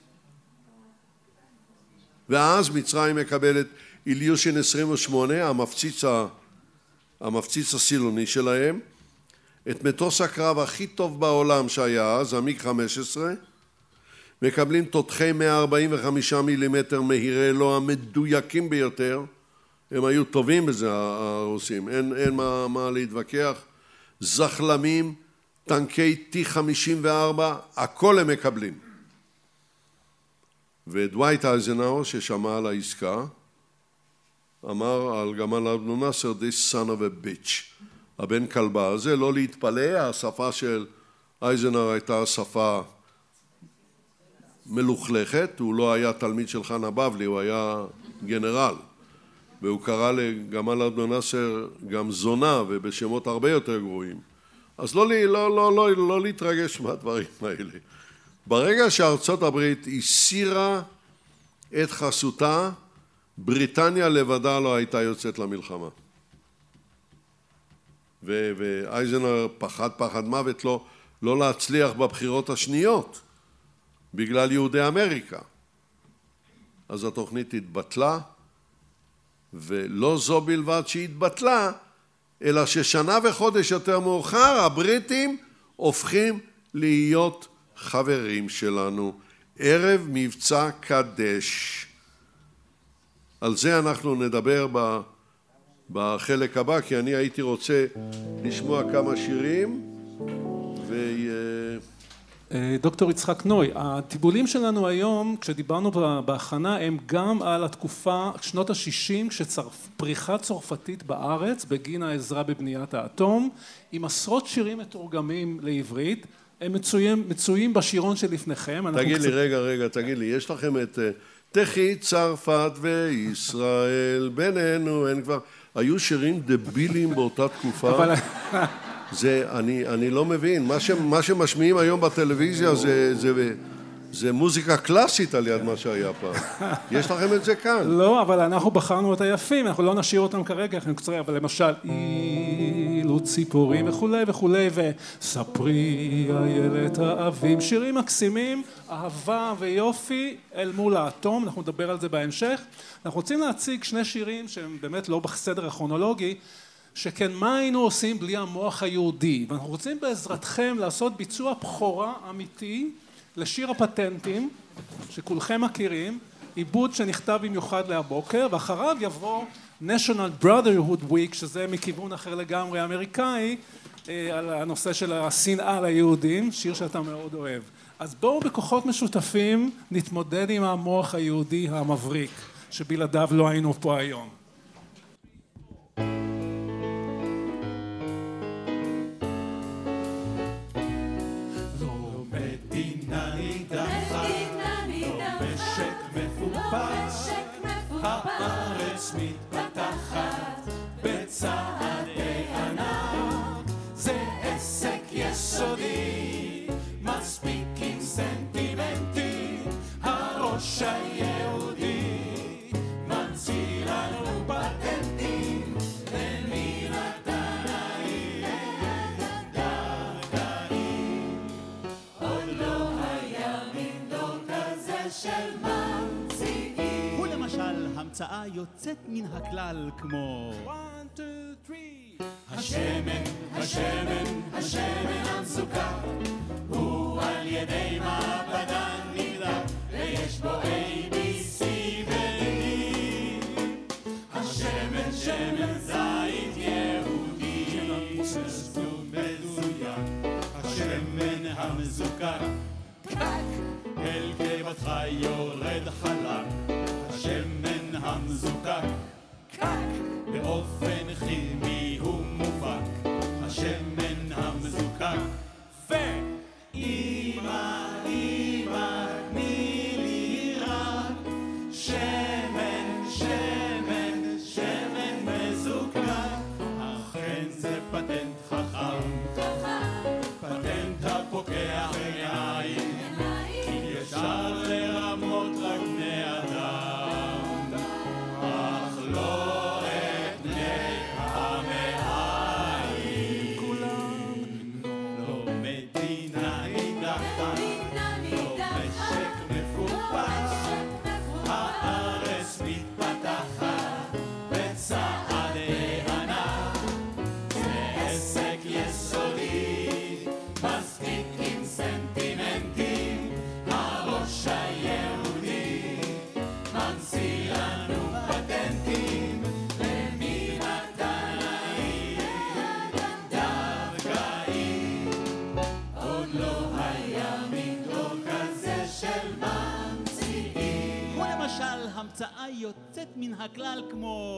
Speaker 4: ואז מצרים מקבלת איליושין 28 המפציץ, המפציץ הסילוני שלהם את מטוס הקרב הכי טוב בעולם שהיה אז, המיג 15 מקבלים תותחי 145 מילימטר מהירי לא המדויקים ביותר. הם היו טובים בזה הרוסים, אין, אין מה, מה להתווכח, זחלמים, טנקי T-54, הכל הם מקבלים. ודווייט אייזנאו ששמע על העסקה אמר על גמל אבנו נאסר this son of a bitch הבן כלבה הזה לא להתפלא השפה של אייזנאו הייתה שפה מלוכלכת הוא לא היה תלמיד של חנה בבלי הוא היה גנרל והוא קרא לגמל עבדו נאסר גם זונה ובשמות הרבה יותר גרועים. אז לא, לא, לא, לא, לא להתרגש מהדברים האלה. ברגע שארצות הברית הסירה את חסותה, בריטניה לבדה לא הייתה יוצאת למלחמה. ואייזנר פחד פחד מוות לא, לא להצליח בבחירות השניות בגלל יהודי אמריקה. אז התוכנית התבטלה ולא זו בלבד שהתבטלה, אלא ששנה וחודש יותר מאוחר הבריטים הופכים להיות חברים שלנו ערב מבצע קדש. על זה אנחנו נדבר בחלק הבא, כי אני הייתי רוצה לשמוע כמה שירים ו...
Speaker 5: אה, דוקטור יצחק נוי, הטיבולים שלנו היום, כשדיברנו בהכנה, הם גם על התקופה, שנות ה-60, כשפריחה צרפתית בארץ בגין העזרה בבניית האטום, עם עשרות שירים מתורגמים לעברית, הם מצויים, מצויים בשירון שלפניכם.
Speaker 4: תגיד
Speaker 5: קצת...
Speaker 4: לי, רגע, רגע, תגיד לי, יש לכם את אה, תחי צרפת וישראל, בינינו אין כבר... היו שירים דבילים באותה תקופה. זה, אני, אני לא מבין, מה, ש, מה שמשמיעים היום בטלוויזיה זה, זה, זה מוזיקה קלאסית על יד מה שהיה פעם. יש לכם את זה כאן.
Speaker 5: לא, אבל אנחנו בחרנו את היפים, אנחנו לא נשאיר אותם כרגע, אנחנו קצרים, אבל למשל, אילו ציפורים וכולי וכולי, וספרי איילת האבים, שירים מקסימים, אהבה ויופי אל מול האטום, אנחנו נדבר על זה בהמשך. אנחנו רוצים להציג שני שירים שהם באמת לא בסדר הכרונולוגי, שכן מה היינו עושים בלי המוח היהודי, ואנחנו רוצים בעזרתכם לעשות ביצוע בכורה אמיתי לשיר הפטנטים שכולכם מכירים, עיבוד שנכתב במיוחד להבוקר ואחריו יבוא national brotherhood week שזה מכיוון אחר לגמרי אמריקאי אה, על הנושא של השנאה ליהודים, שיר שאתה מאוד אוהב. אז בואו בכוחות משותפים נתמודד עם המוח היהודי המבריק שבלעדיו לא היינו פה היום.
Speaker 2: יוצאת מן הכלל כמו
Speaker 5: one, two, three.
Speaker 6: השמן, השמן, השמן המסוכר הוא על ידי מעבדה נבדק ויש בו A, B, C ו-D. השמן, שמן זית יהודי. השמן המזוכר אל קיבתך יורד חלק השמן המזוקק באופן כימי הוא
Speaker 2: הכלל כמו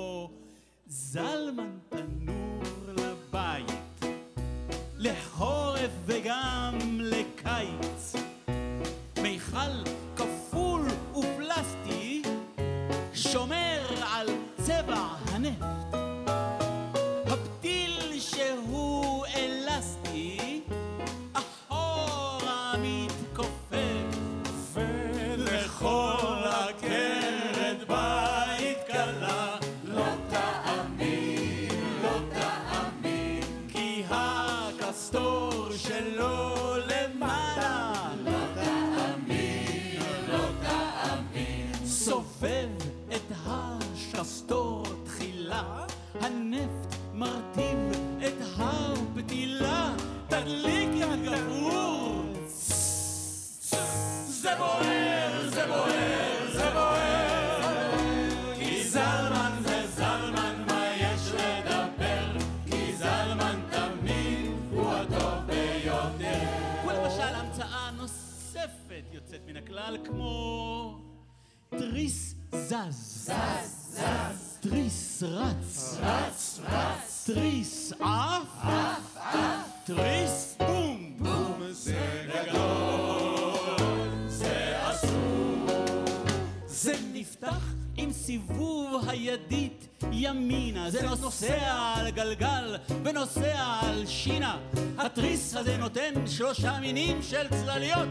Speaker 2: שלושה מינים של צלליות.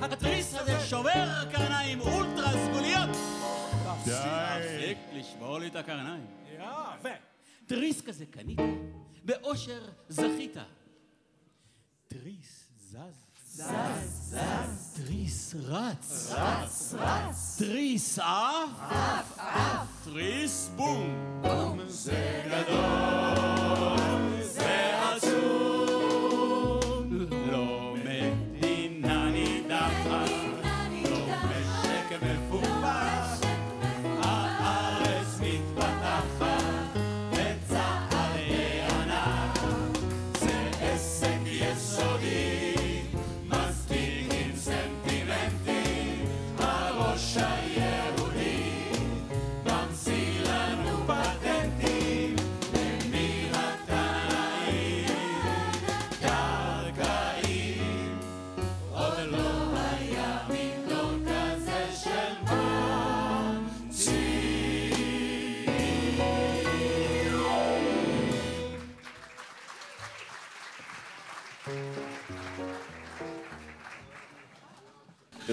Speaker 2: התריס הזה שובר קרניים אולטרה סגוליות. תפסיק לשבור לי את הקרניים.
Speaker 5: יפה.
Speaker 2: תריס כזה קנית, באושר זכית. תריס זז. זז, זז. תריס רץ. רץ, רץ. תריס עף. עף, עף. תריס בום. בום. זה גדול.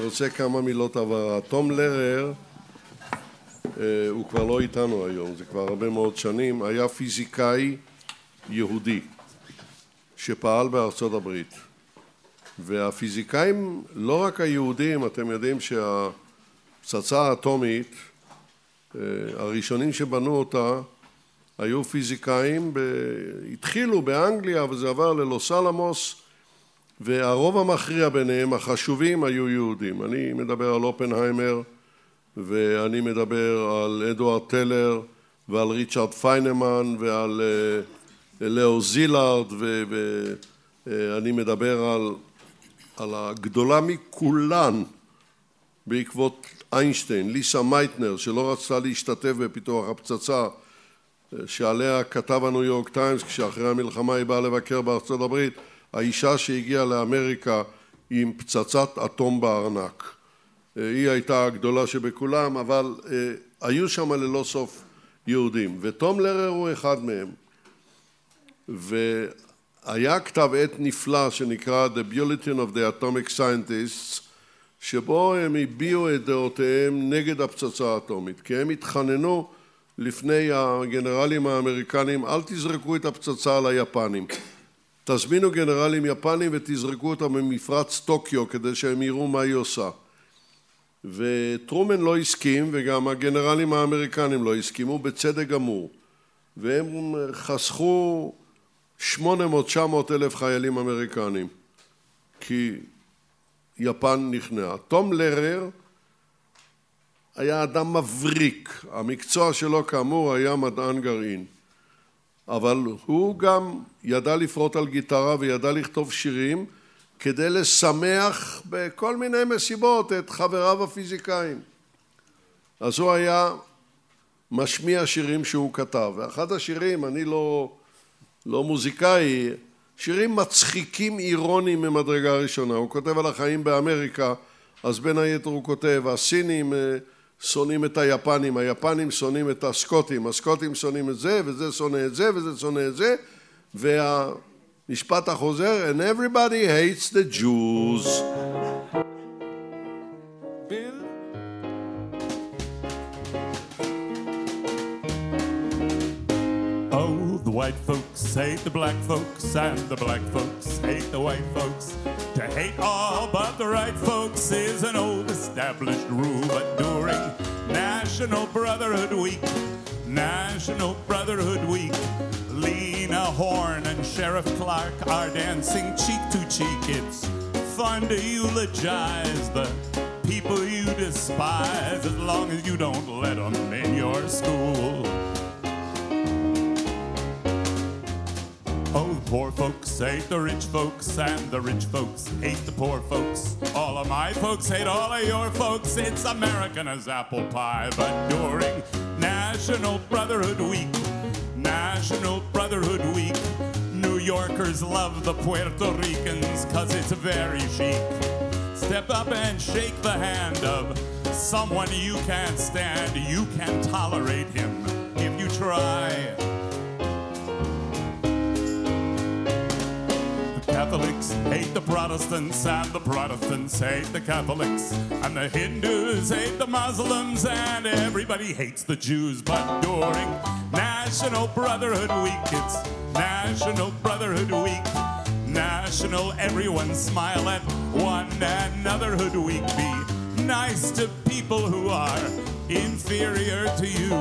Speaker 4: רוצה כמה מילות הבהרה. תום לרר, אה, הוא כבר לא איתנו היום, זה כבר הרבה מאוד שנים, היה פיזיקאי יהודי שפעל בארצות הברית. והפיזיקאים, לא רק היהודים, אתם יודעים שהפצצה האטומית, אה, הראשונים שבנו אותה היו פיזיקאים, ב... התחילו באנגליה וזה עבר ללוס אלמוס והרוב המכריע ביניהם, החשובים, היו יהודים. אני מדבר על אופנהיימר ואני מדבר על אדוארד טלר ועל ריצ'רד פיינמן ועל אה, לאו זילארד ואני מדבר על, על הגדולה מכולן בעקבות איינשטיין, ליסה מייטנר שלא רצתה להשתתף בפיתוח הפצצה שעליה כתב הניו יורק טיימס כשאחרי המלחמה היא באה לבקר בארצות הברית האישה שהגיעה לאמריקה עם פצצת אטום בארנק. היא הייתה הגדולה שבכולם, אבל אה, היו שם ללא סוף יהודים, ותום לרר הוא אחד מהם. והיה כתב עת נפלא שנקרא The Bulletin of the Atomic Scientists, שבו הם הביעו את דעותיהם נגד הפצצה האטומית, כי הם התחננו לפני הגנרלים האמריקנים, אל תזרקו את הפצצה על היפנים. תזמינו גנרלים יפנים ותזרקו אותם ממפרץ טוקיו כדי שהם יראו מה היא עושה. וטרומן לא הסכים וגם הגנרלים האמריקנים לא הסכימו בצדק גמור והם חסכו 800-900 אלף חיילים אמריקנים כי יפן נכנעה. תום לרר היה אדם מבריק, המקצוע שלו כאמור היה מדען גרעין אבל הוא גם ידע לפרוט על גיטרה וידע לכתוב שירים כדי לשמח בכל מיני מסיבות את חבריו הפיזיקאים. אז הוא היה משמיע שירים שהוא כתב, ואחד השירים, אני לא, לא מוזיקאי, שירים מצחיקים אירוניים ממדרגה ראשונה, הוא כותב על החיים באמריקה, אז בין היתר הוא כותב, הסינים שונאים את היפנים, היפנים שונאים את הסקוטים, הסקוטים שונאים את זה, וזה שונא את זה, וזה שונא את זה, והמשפט החוזר, and everybody hates the Jews.
Speaker 6: White folks hate the black folks, and the black folks hate the white folks. To hate all but the right folks is an old established rule, but during National Brotherhood Week, National Brotherhood Week, Lena Horne and Sheriff Clark are dancing cheek to cheek. It's fun to eulogize the people you despise as long as you don't let them in your school. Oh, the poor folks hate the rich folks, and the rich folks hate the poor folks. All of my folks hate all of your folks. It's American as apple pie. But during National Brotherhood Week, National Brotherhood Week, New Yorkers love the Puerto Ricans, cause it's very chic. Step up and shake the hand of someone you can't stand. You can tolerate him if you try. Catholics hate the Protestants, and the Protestants hate the Catholics, and the Hindus hate the Muslims, and everybody hates the Jews. But during National Brotherhood Week, it's National Brotherhood Week. National, everyone smile at one another. Hood Week. Be nice to people who are inferior to you.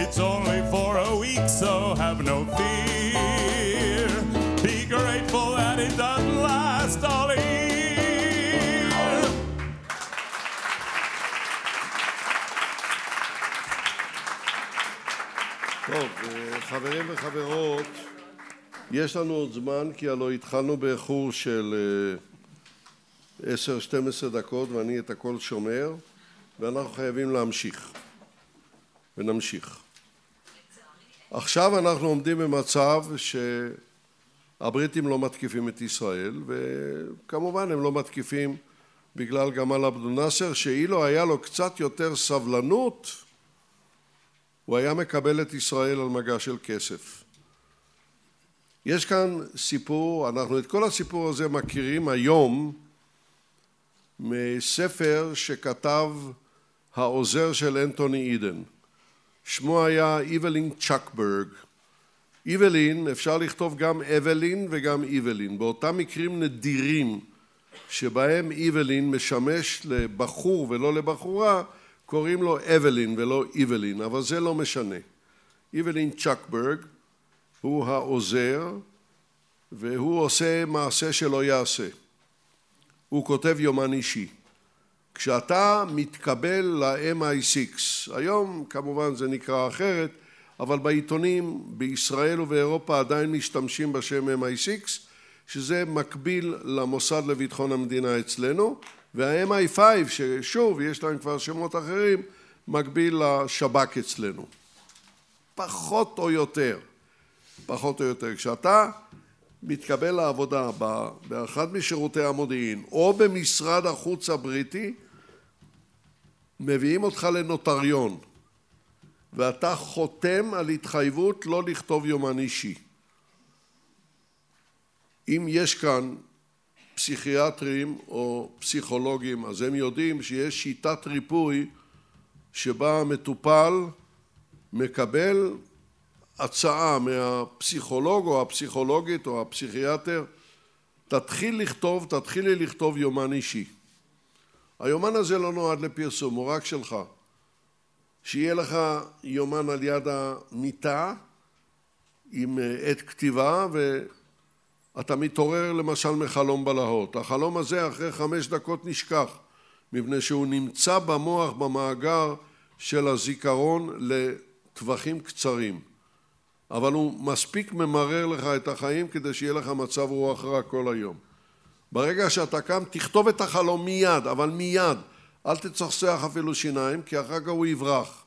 Speaker 6: It's only for a week, so have no fear. Grateful that it doesn't last all year.
Speaker 4: טוב, אה, חברים וחברות, יש לנו עוד זמן כי הלוא התחלנו באיחור של אה, 10-12 דקות ואני את הכל שומר ואנחנו חייבים להמשיך ונמשיך. עכשיו אנחנו עומדים במצב שהבריטים לא מתקיפים את ישראל וכמובן הם לא מתקיפים בגלל גמל עבדו נאסר שאילו היה לו קצת יותר סבלנות הוא היה מקבל את ישראל על מגע של כסף. יש כאן סיפור, אנחנו את כל הסיפור הזה מכירים היום מספר שכתב העוזר של אנטוני אידן. שמו היה איבלין צ'קברג. איבלין, אפשר לכתוב גם אבלין וגם איבלין. באותם מקרים נדירים שבהם איבלין משמש לבחור ולא לבחורה, קוראים לו אבלין ולא איבלין, אבל זה לא משנה. איבלין צ'קברג הוא העוזר והוא עושה מעשה שלא יעשה. הוא כותב יומן אישי. כשאתה מתקבל ל-MI6, היום כמובן זה נקרא אחרת, אבל בעיתונים בישראל ובאירופה עדיין משתמשים בשם MI6, שזה מקביל למוסד לביטחון המדינה אצלנו, וה-MI5, ששוב, יש להם כבר שמות אחרים, מקביל לשב"כ אצלנו. פחות או יותר, פחות או יותר. כשאתה מתקבל לעבודה באחד משירותי המודיעין או במשרד החוץ הבריטי, מביאים אותך לנוטריון ואתה חותם על התחייבות לא לכתוב יומן אישי. אם יש כאן פסיכיאטרים או פסיכולוגים, אז הם יודעים שיש שיטת ריפוי שבה המטופל מקבל הצעה מהפסיכולוג או הפסיכולוגית או הפסיכיאטר, תתחיל לכתוב, תתחילי לכתוב יומן אישי. היומן הזה לא נועד לפרסום, הוא רק שלך. שיהיה לך יומן על יד המיטה עם עת כתיבה ואתה מתעורר למשל מחלום בלהות. החלום הזה אחרי חמש דקות נשכח מפני שהוא נמצא במוח במאגר של הזיכרון לטווחים קצרים. אבל הוא מספיק ממרר לך את החיים כדי שיהיה לך מצב רוח רע כל היום. ברגע שאתה קם תכתוב את החלום מיד, אבל מיד. אל תצחצח אפילו שיניים כי אחר כך הוא יברח.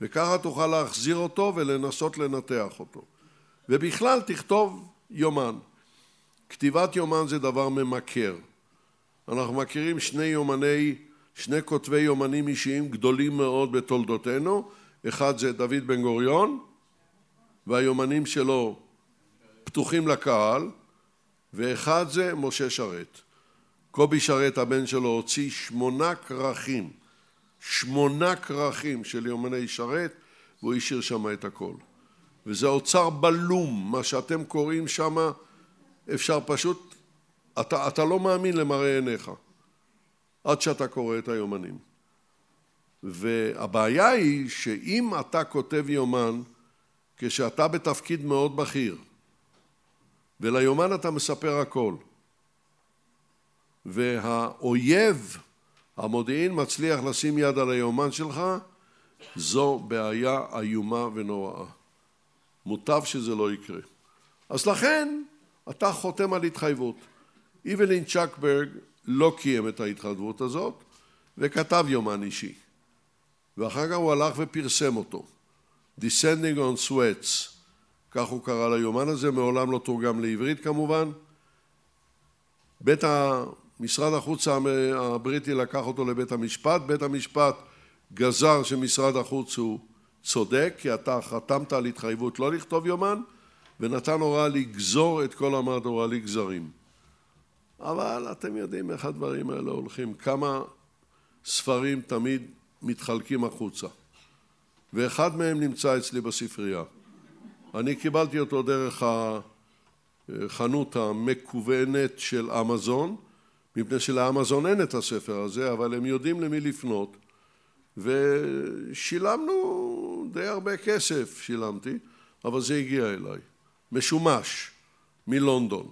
Speaker 4: וככה תוכל להחזיר אותו ולנסות לנתח אותו. ובכלל תכתוב יומן. כתיבת יומן זה דבר ממכר. אנחנו מכירים שני יומני, שני כותבי יומנים אישיים גדולים מאוד בתולדותינו, אחד זה דוד בן גוריון והיומנים שלו פתוחים לקהל, ואחד זה משה שרת. קובי שרת הבן שלו הוציא שמונה כרכים, שמונה כרכים של יומני שרת והוא השאיר שם את הכל. וזה אוצר בלום, מה שאתם קוראים שם אפשר פשוט, אתה, אתה לא מאמין למראה עיניך עד שאתה קורא את היומנים. והבעיה היא שאם אתה כותב יומן כשאתה בתפקיד מאוד בכיר וליומן אתה מספר הכל והאויב המודיעין מצליח לשים יד על היומן שלך זו בעיה איומה ונוראה. מוטב שזה לא יקרה. אז לכן אתה חותם על התחייבות. איבלין צ'קברג לא קיים את ההתחייבות הזאת וכתב יומן אישי. ואחר כך הוא הלך ופרסם אותו. Descending on Sweats, כך הוא קרא ליומן הזה, מעולם לא תורגם לעברית כמובן. בית משרד החוץ הבריטי לקח אותו לבית המשפט, בית המשפט גזר שמשרד החוץ הוא צודק, כי אתה חתמת על התחייבות לא לכתוב יומן, ונתן הוראה לגזור את כל המהדורה לגזרים. אבל אתם יודעים איך הדברים האלה הולכים, כמה ספרים תמיד מתחלקים החוצה. ואחד מהם נמצא אצלי בספרייה. אני קיבלתי אותו דרך החנות המקוונת של אמזון, מפני שלאמזון אין את הספר הזה, אבל הם יודעים למי לפנות, ושילמנו די הרבה כסף, שילמתי, אבל זה הגיע אליי. משומש, מלונדון.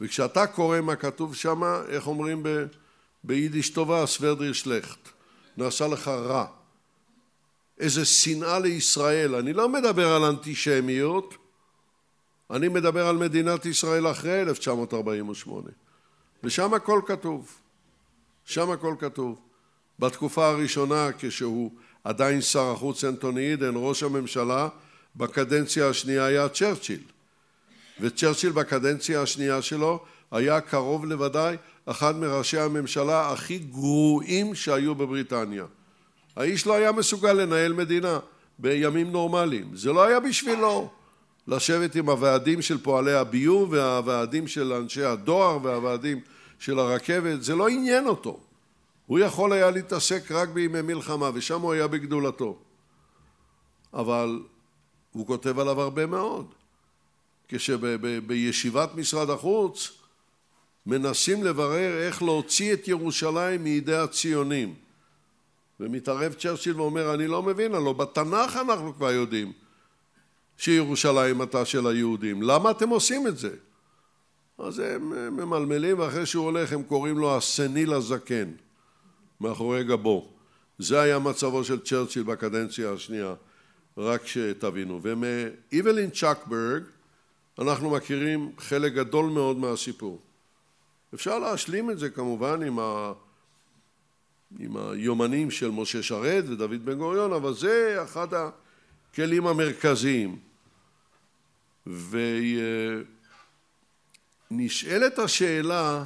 Speaker 4: וכשאתה קורא מה כתוב שם, איך אומרים ב, ביידיש טובה, סוורדריר שלכט, נעשה לך רע. איזה שנאה לישראל. אני לא מדבר על אנטישמיות, אני מדבר על מדינת ישראל אחרי 1948. ושם הכל כתוב. שם הכל כתוב. בתקופה הראשונה, כשהוא עדיין שר החוץ אנטוני אידן, ראש הממשלה, בקדנציה השנייה היה צ'רצ'יל. וצ'רצ'יל בקדנציה השנייה שלו היה קרוב לוודאי אחד מראשי הממשלה הכי גרועים שהיו בבריטניה. האיש לא היה מסוגל לנהל מדינה בימים נורמליים. זה לא היה בשבילו לשבת עם הוועדים של פועלי הביוב והוועדים של אנשי הדואר והוועדים של הרכבת, זה לא עניין אותו. הוא יכול היה להתעסק רק בימי מלחמה ושם הוא היה בגדולתו. אבל הוא כותב עליו הרבה מאוד. כשבישיבת משרד החוץ מנסים לברר איך להוציא את ירושלים מידי הציונים. ומתערב צ'רצ'יל ואומר, אני לא מבין, הלוא בתנ"ך אנחנו כבר יודעים שירושלים עתה של היהודים, למה אתם עושים את זה? אז הם ממלמלים, ואחרי שהוא הולך הם קוראים לו הסניל הזקן, מאחורי גבו. זה היה מצבו של צ'רצ'יל בקדנציה השנייה, רק שתבינו. ומאיבלין צ'קברג אנחנו מכירים חלק גדול מאוד מהסיפור. אפשר להשלים את זה כמובן עם, ה... עם היומנים של משה שרת ודוד בן גוריון, אבל זה אחד הכלים המרכזיים. ונשאלת השאלה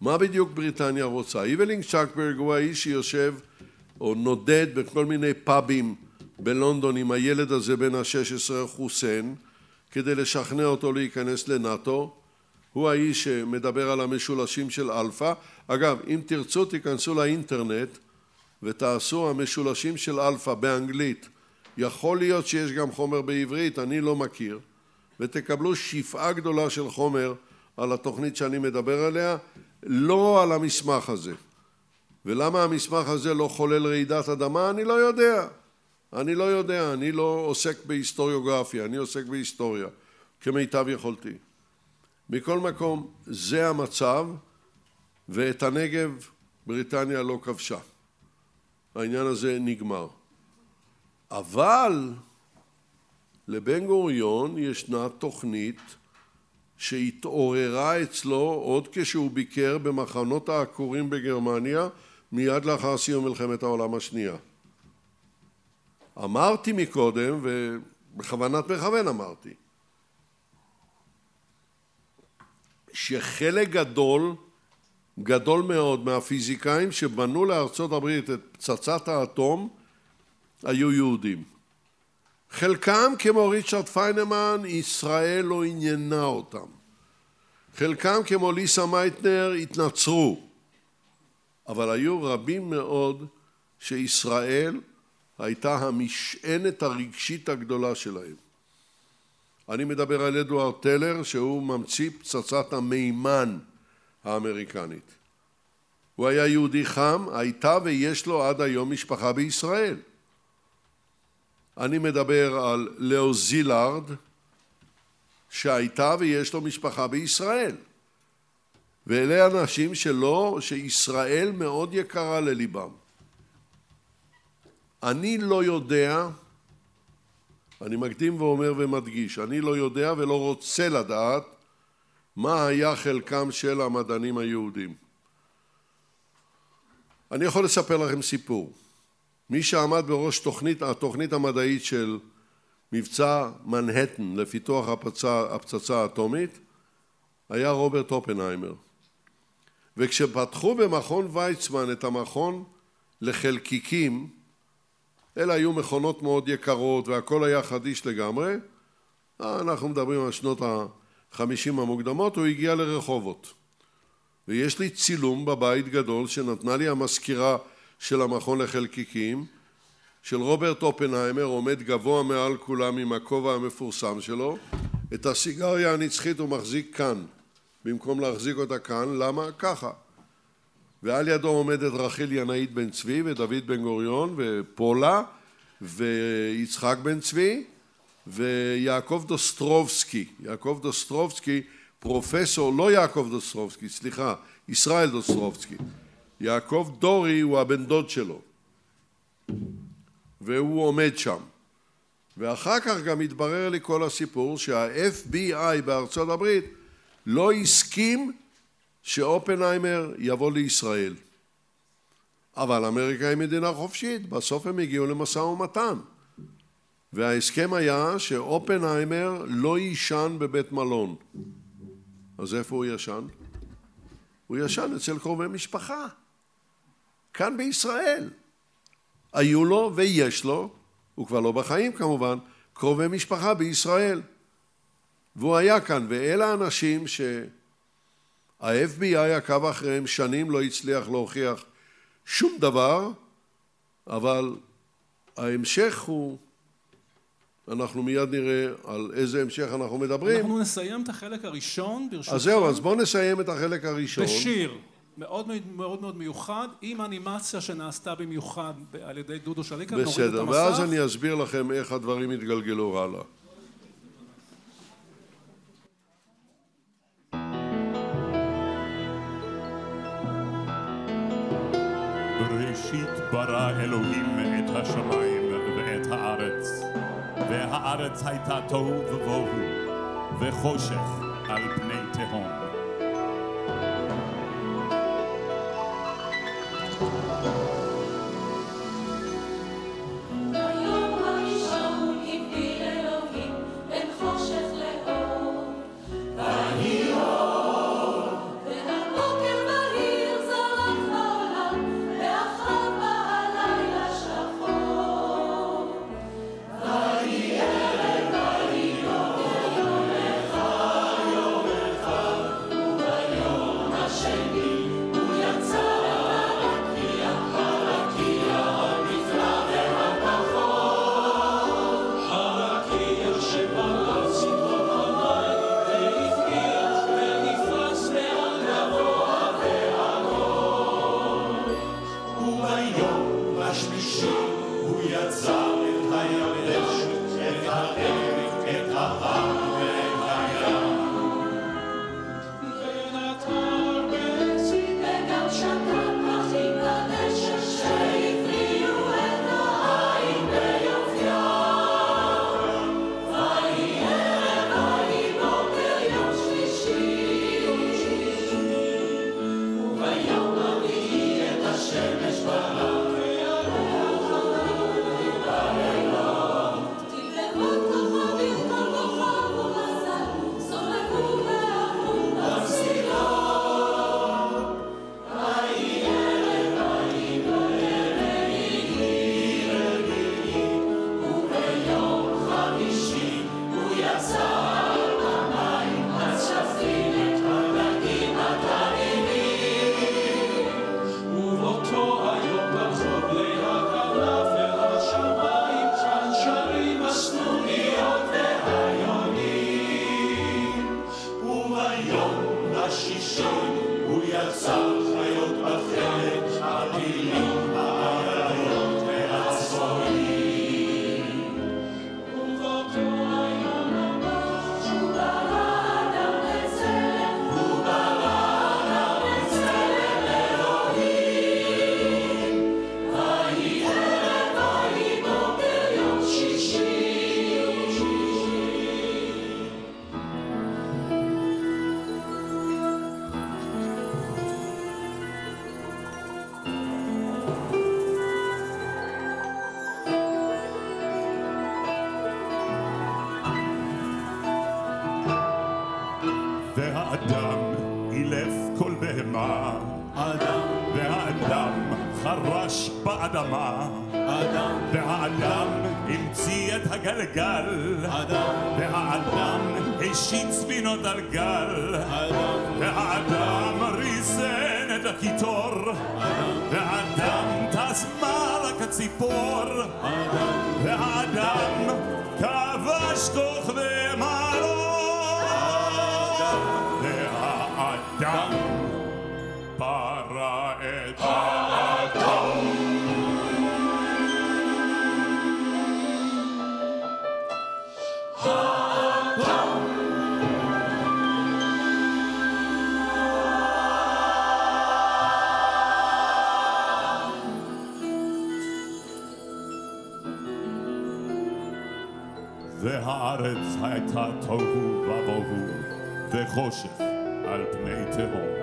Speaker 4: מה בדיוק בריטניה רוצה. איבלינג צ'קברג הוא האיש שיושב או נודד בכל מיני פאבים בלונדון עם הילד הזה בן ה-16 חוסיין כדי לשכנע אותו להיכנס לנאט"ו. הוא האיש שמדבר על המשולשים של אלפא. אגב, אם תרצו תיכנסו לאינטרנט ותעשו המשולשים של אלפא באנגלית. יכול להיות שיש גם חומר בעברית, אני לא מכיר, ותקבלו שפעה גדולה של חומר על התוכנית שאני מדבר עליה, לא על המסמך הזה. ולמה המסמך הזה לא חולל רעידת אדמה? אני לא יודע. אני לא יודע, אני לא עוסק בהיסטוריוגרפיה, אני עוסק בהיסטוריה, כמיטב יכולתי. מכל מקום, זה המצב, ואת הנגב בריטניה לא כבשה. העניין הזה נגמר. אבל לבן גוריון ישנה תוכנית שהתעוררה אצלו עוד כשהוא ביקר במחנות העקורים בגרמניה מיד לאחר סיום מלחמת העולם השנייה. אמרתי מקודם, ובכוונת מכוון אמרתי, שחלק גדול, גדול מאוד מהפיזיקאים שבנו לארצות הברית את פצצת האטום היו יהודים. חלקם, כמו ריצ'רד פיינמן, ישראל לא עניינה אותם. חלקם, כמו ליסה מייטנר, התנצרו. אבל היו רבים מאוד שישראל הייתה המשענת הרגשית הגדולה שלהם. אני מדבר על אדוארד טלר שהוא ממציא פצצת המימן האמריקנית. הוא היה יהודי חם, הייתה ויש לו עד היום משפחה בישראל. אני מדבר על לאו זילארד שהייתה ויש לו משפחה בישראל. ואלה אנשים שלא, שישראל מאוד יקרה לליבם. אני לא יודע, אני מקדים ואומר ומדגיש, אני לא יודע ולא רוצה לדעת מה היה חלקם של המדענים היהודים. אני יכול לספר לכם סיפור. מי שעמד בראש תוכנית, התוכנית המדעית של מבצע מנהטן לפיתוח הפצצה, הפצצה האטומית היה רוברט אופנהיימר. וכשפתחו במכון ויצמן את המכון לחלקיקים, אלה היו מכונות מאוד יקרות והכל היה חדיש לגמרי, אנחנו מדברים על שנות החמישים המוקדמות, הוא הגיע לרחובות. ויש לי צילום בבית גדול שנתנה לי המזכירה של המכון לחלקיקים, של רוברט אופנהיימר, עומד גבוה מעל כולם עם הכובע המפורסם שלו. את הסיגריה הנצחית הוא מחזיק כאן, במקום להחזיק אותה כאן. למה? ככה. ועל ידו עומדת רחל ינאית בן צבי ודוד בן גוריון ופולה ויצחק בן צבי ויעקב דוסטרובסקי. יעקב דוסטרובסקי, פרופסור, לא יעקב דוסטרובסקי, סליחה, ישראל דוסטרובסקי. יעקב דורי הוא הבן דוד שלו. והוא עומד שם. ואחר כך גם התברר לי כל הסיפור שה-FBI בארצות הברית לא הסכים שאופנהיימר יבוא לישראל. אבל אמריקה היא מדינה חופשית, בסוף הם הגיעו למשא ומתן. וההסכם היה שאופנהיימר לא יישן בבית מלון. אז איפה הוא ישן? הוא ישן אצל קרובי משפחה, כאן בישראל. היו לו ויש לו, הוא כבר לא בחיים כמובן, קרובי משפחה בישראל. והוא היה כאן, ואלה האנשים שה-FBI עקב אחריהם שנים, לא הצליח להוכיח שום דבר, אבל ההמשך הוא, אנחנו מיד נראה על איזה המשך אנחנו מדברים.
Speaker 5: אנחנו נסיים את החלק הראשון, ברשותך.
Speaker 4: אז זהו, אז בואו נסיים את החלק הראשון.
Speaker 5: בשיר. מאוד מאוד מאוד מיוחד, עם אנימציה שנעשתה במיוחד על ידי דודו שליקה.
Speaker 4: בסדר, ואז אני אסביר לכם איך הדברים יתגלגלו הלאה.
Speaker 3: בראשית ברא אלוהים את השמיים ואת הארץ, והארץ הייתה תוהו ובוהו, וחושך על פני Bye. והארץ הייתה תוהו ובוהו וחושך על פני תהום.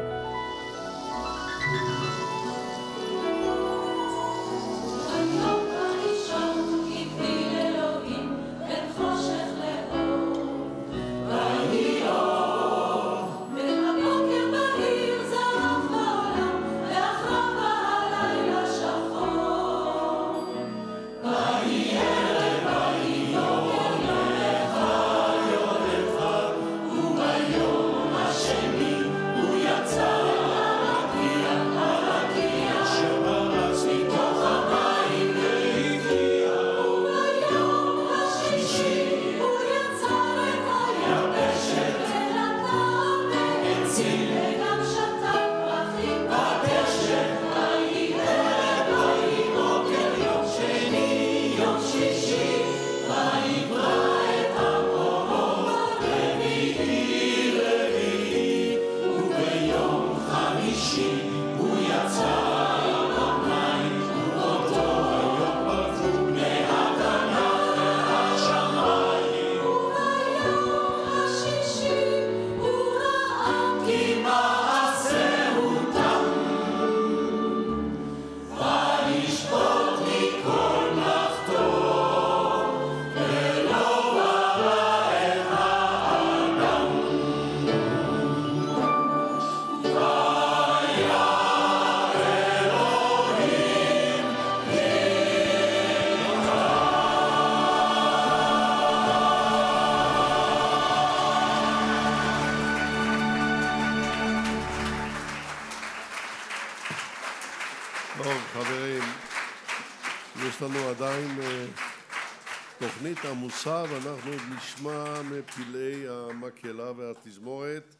Speaker 4: תוכנית עמוסה ואנחנו עוד נשמע מפלאי המקהלה והתזמורת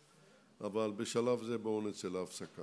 Speaker 4: אבל בשלב זה בואו נצא להפסקה.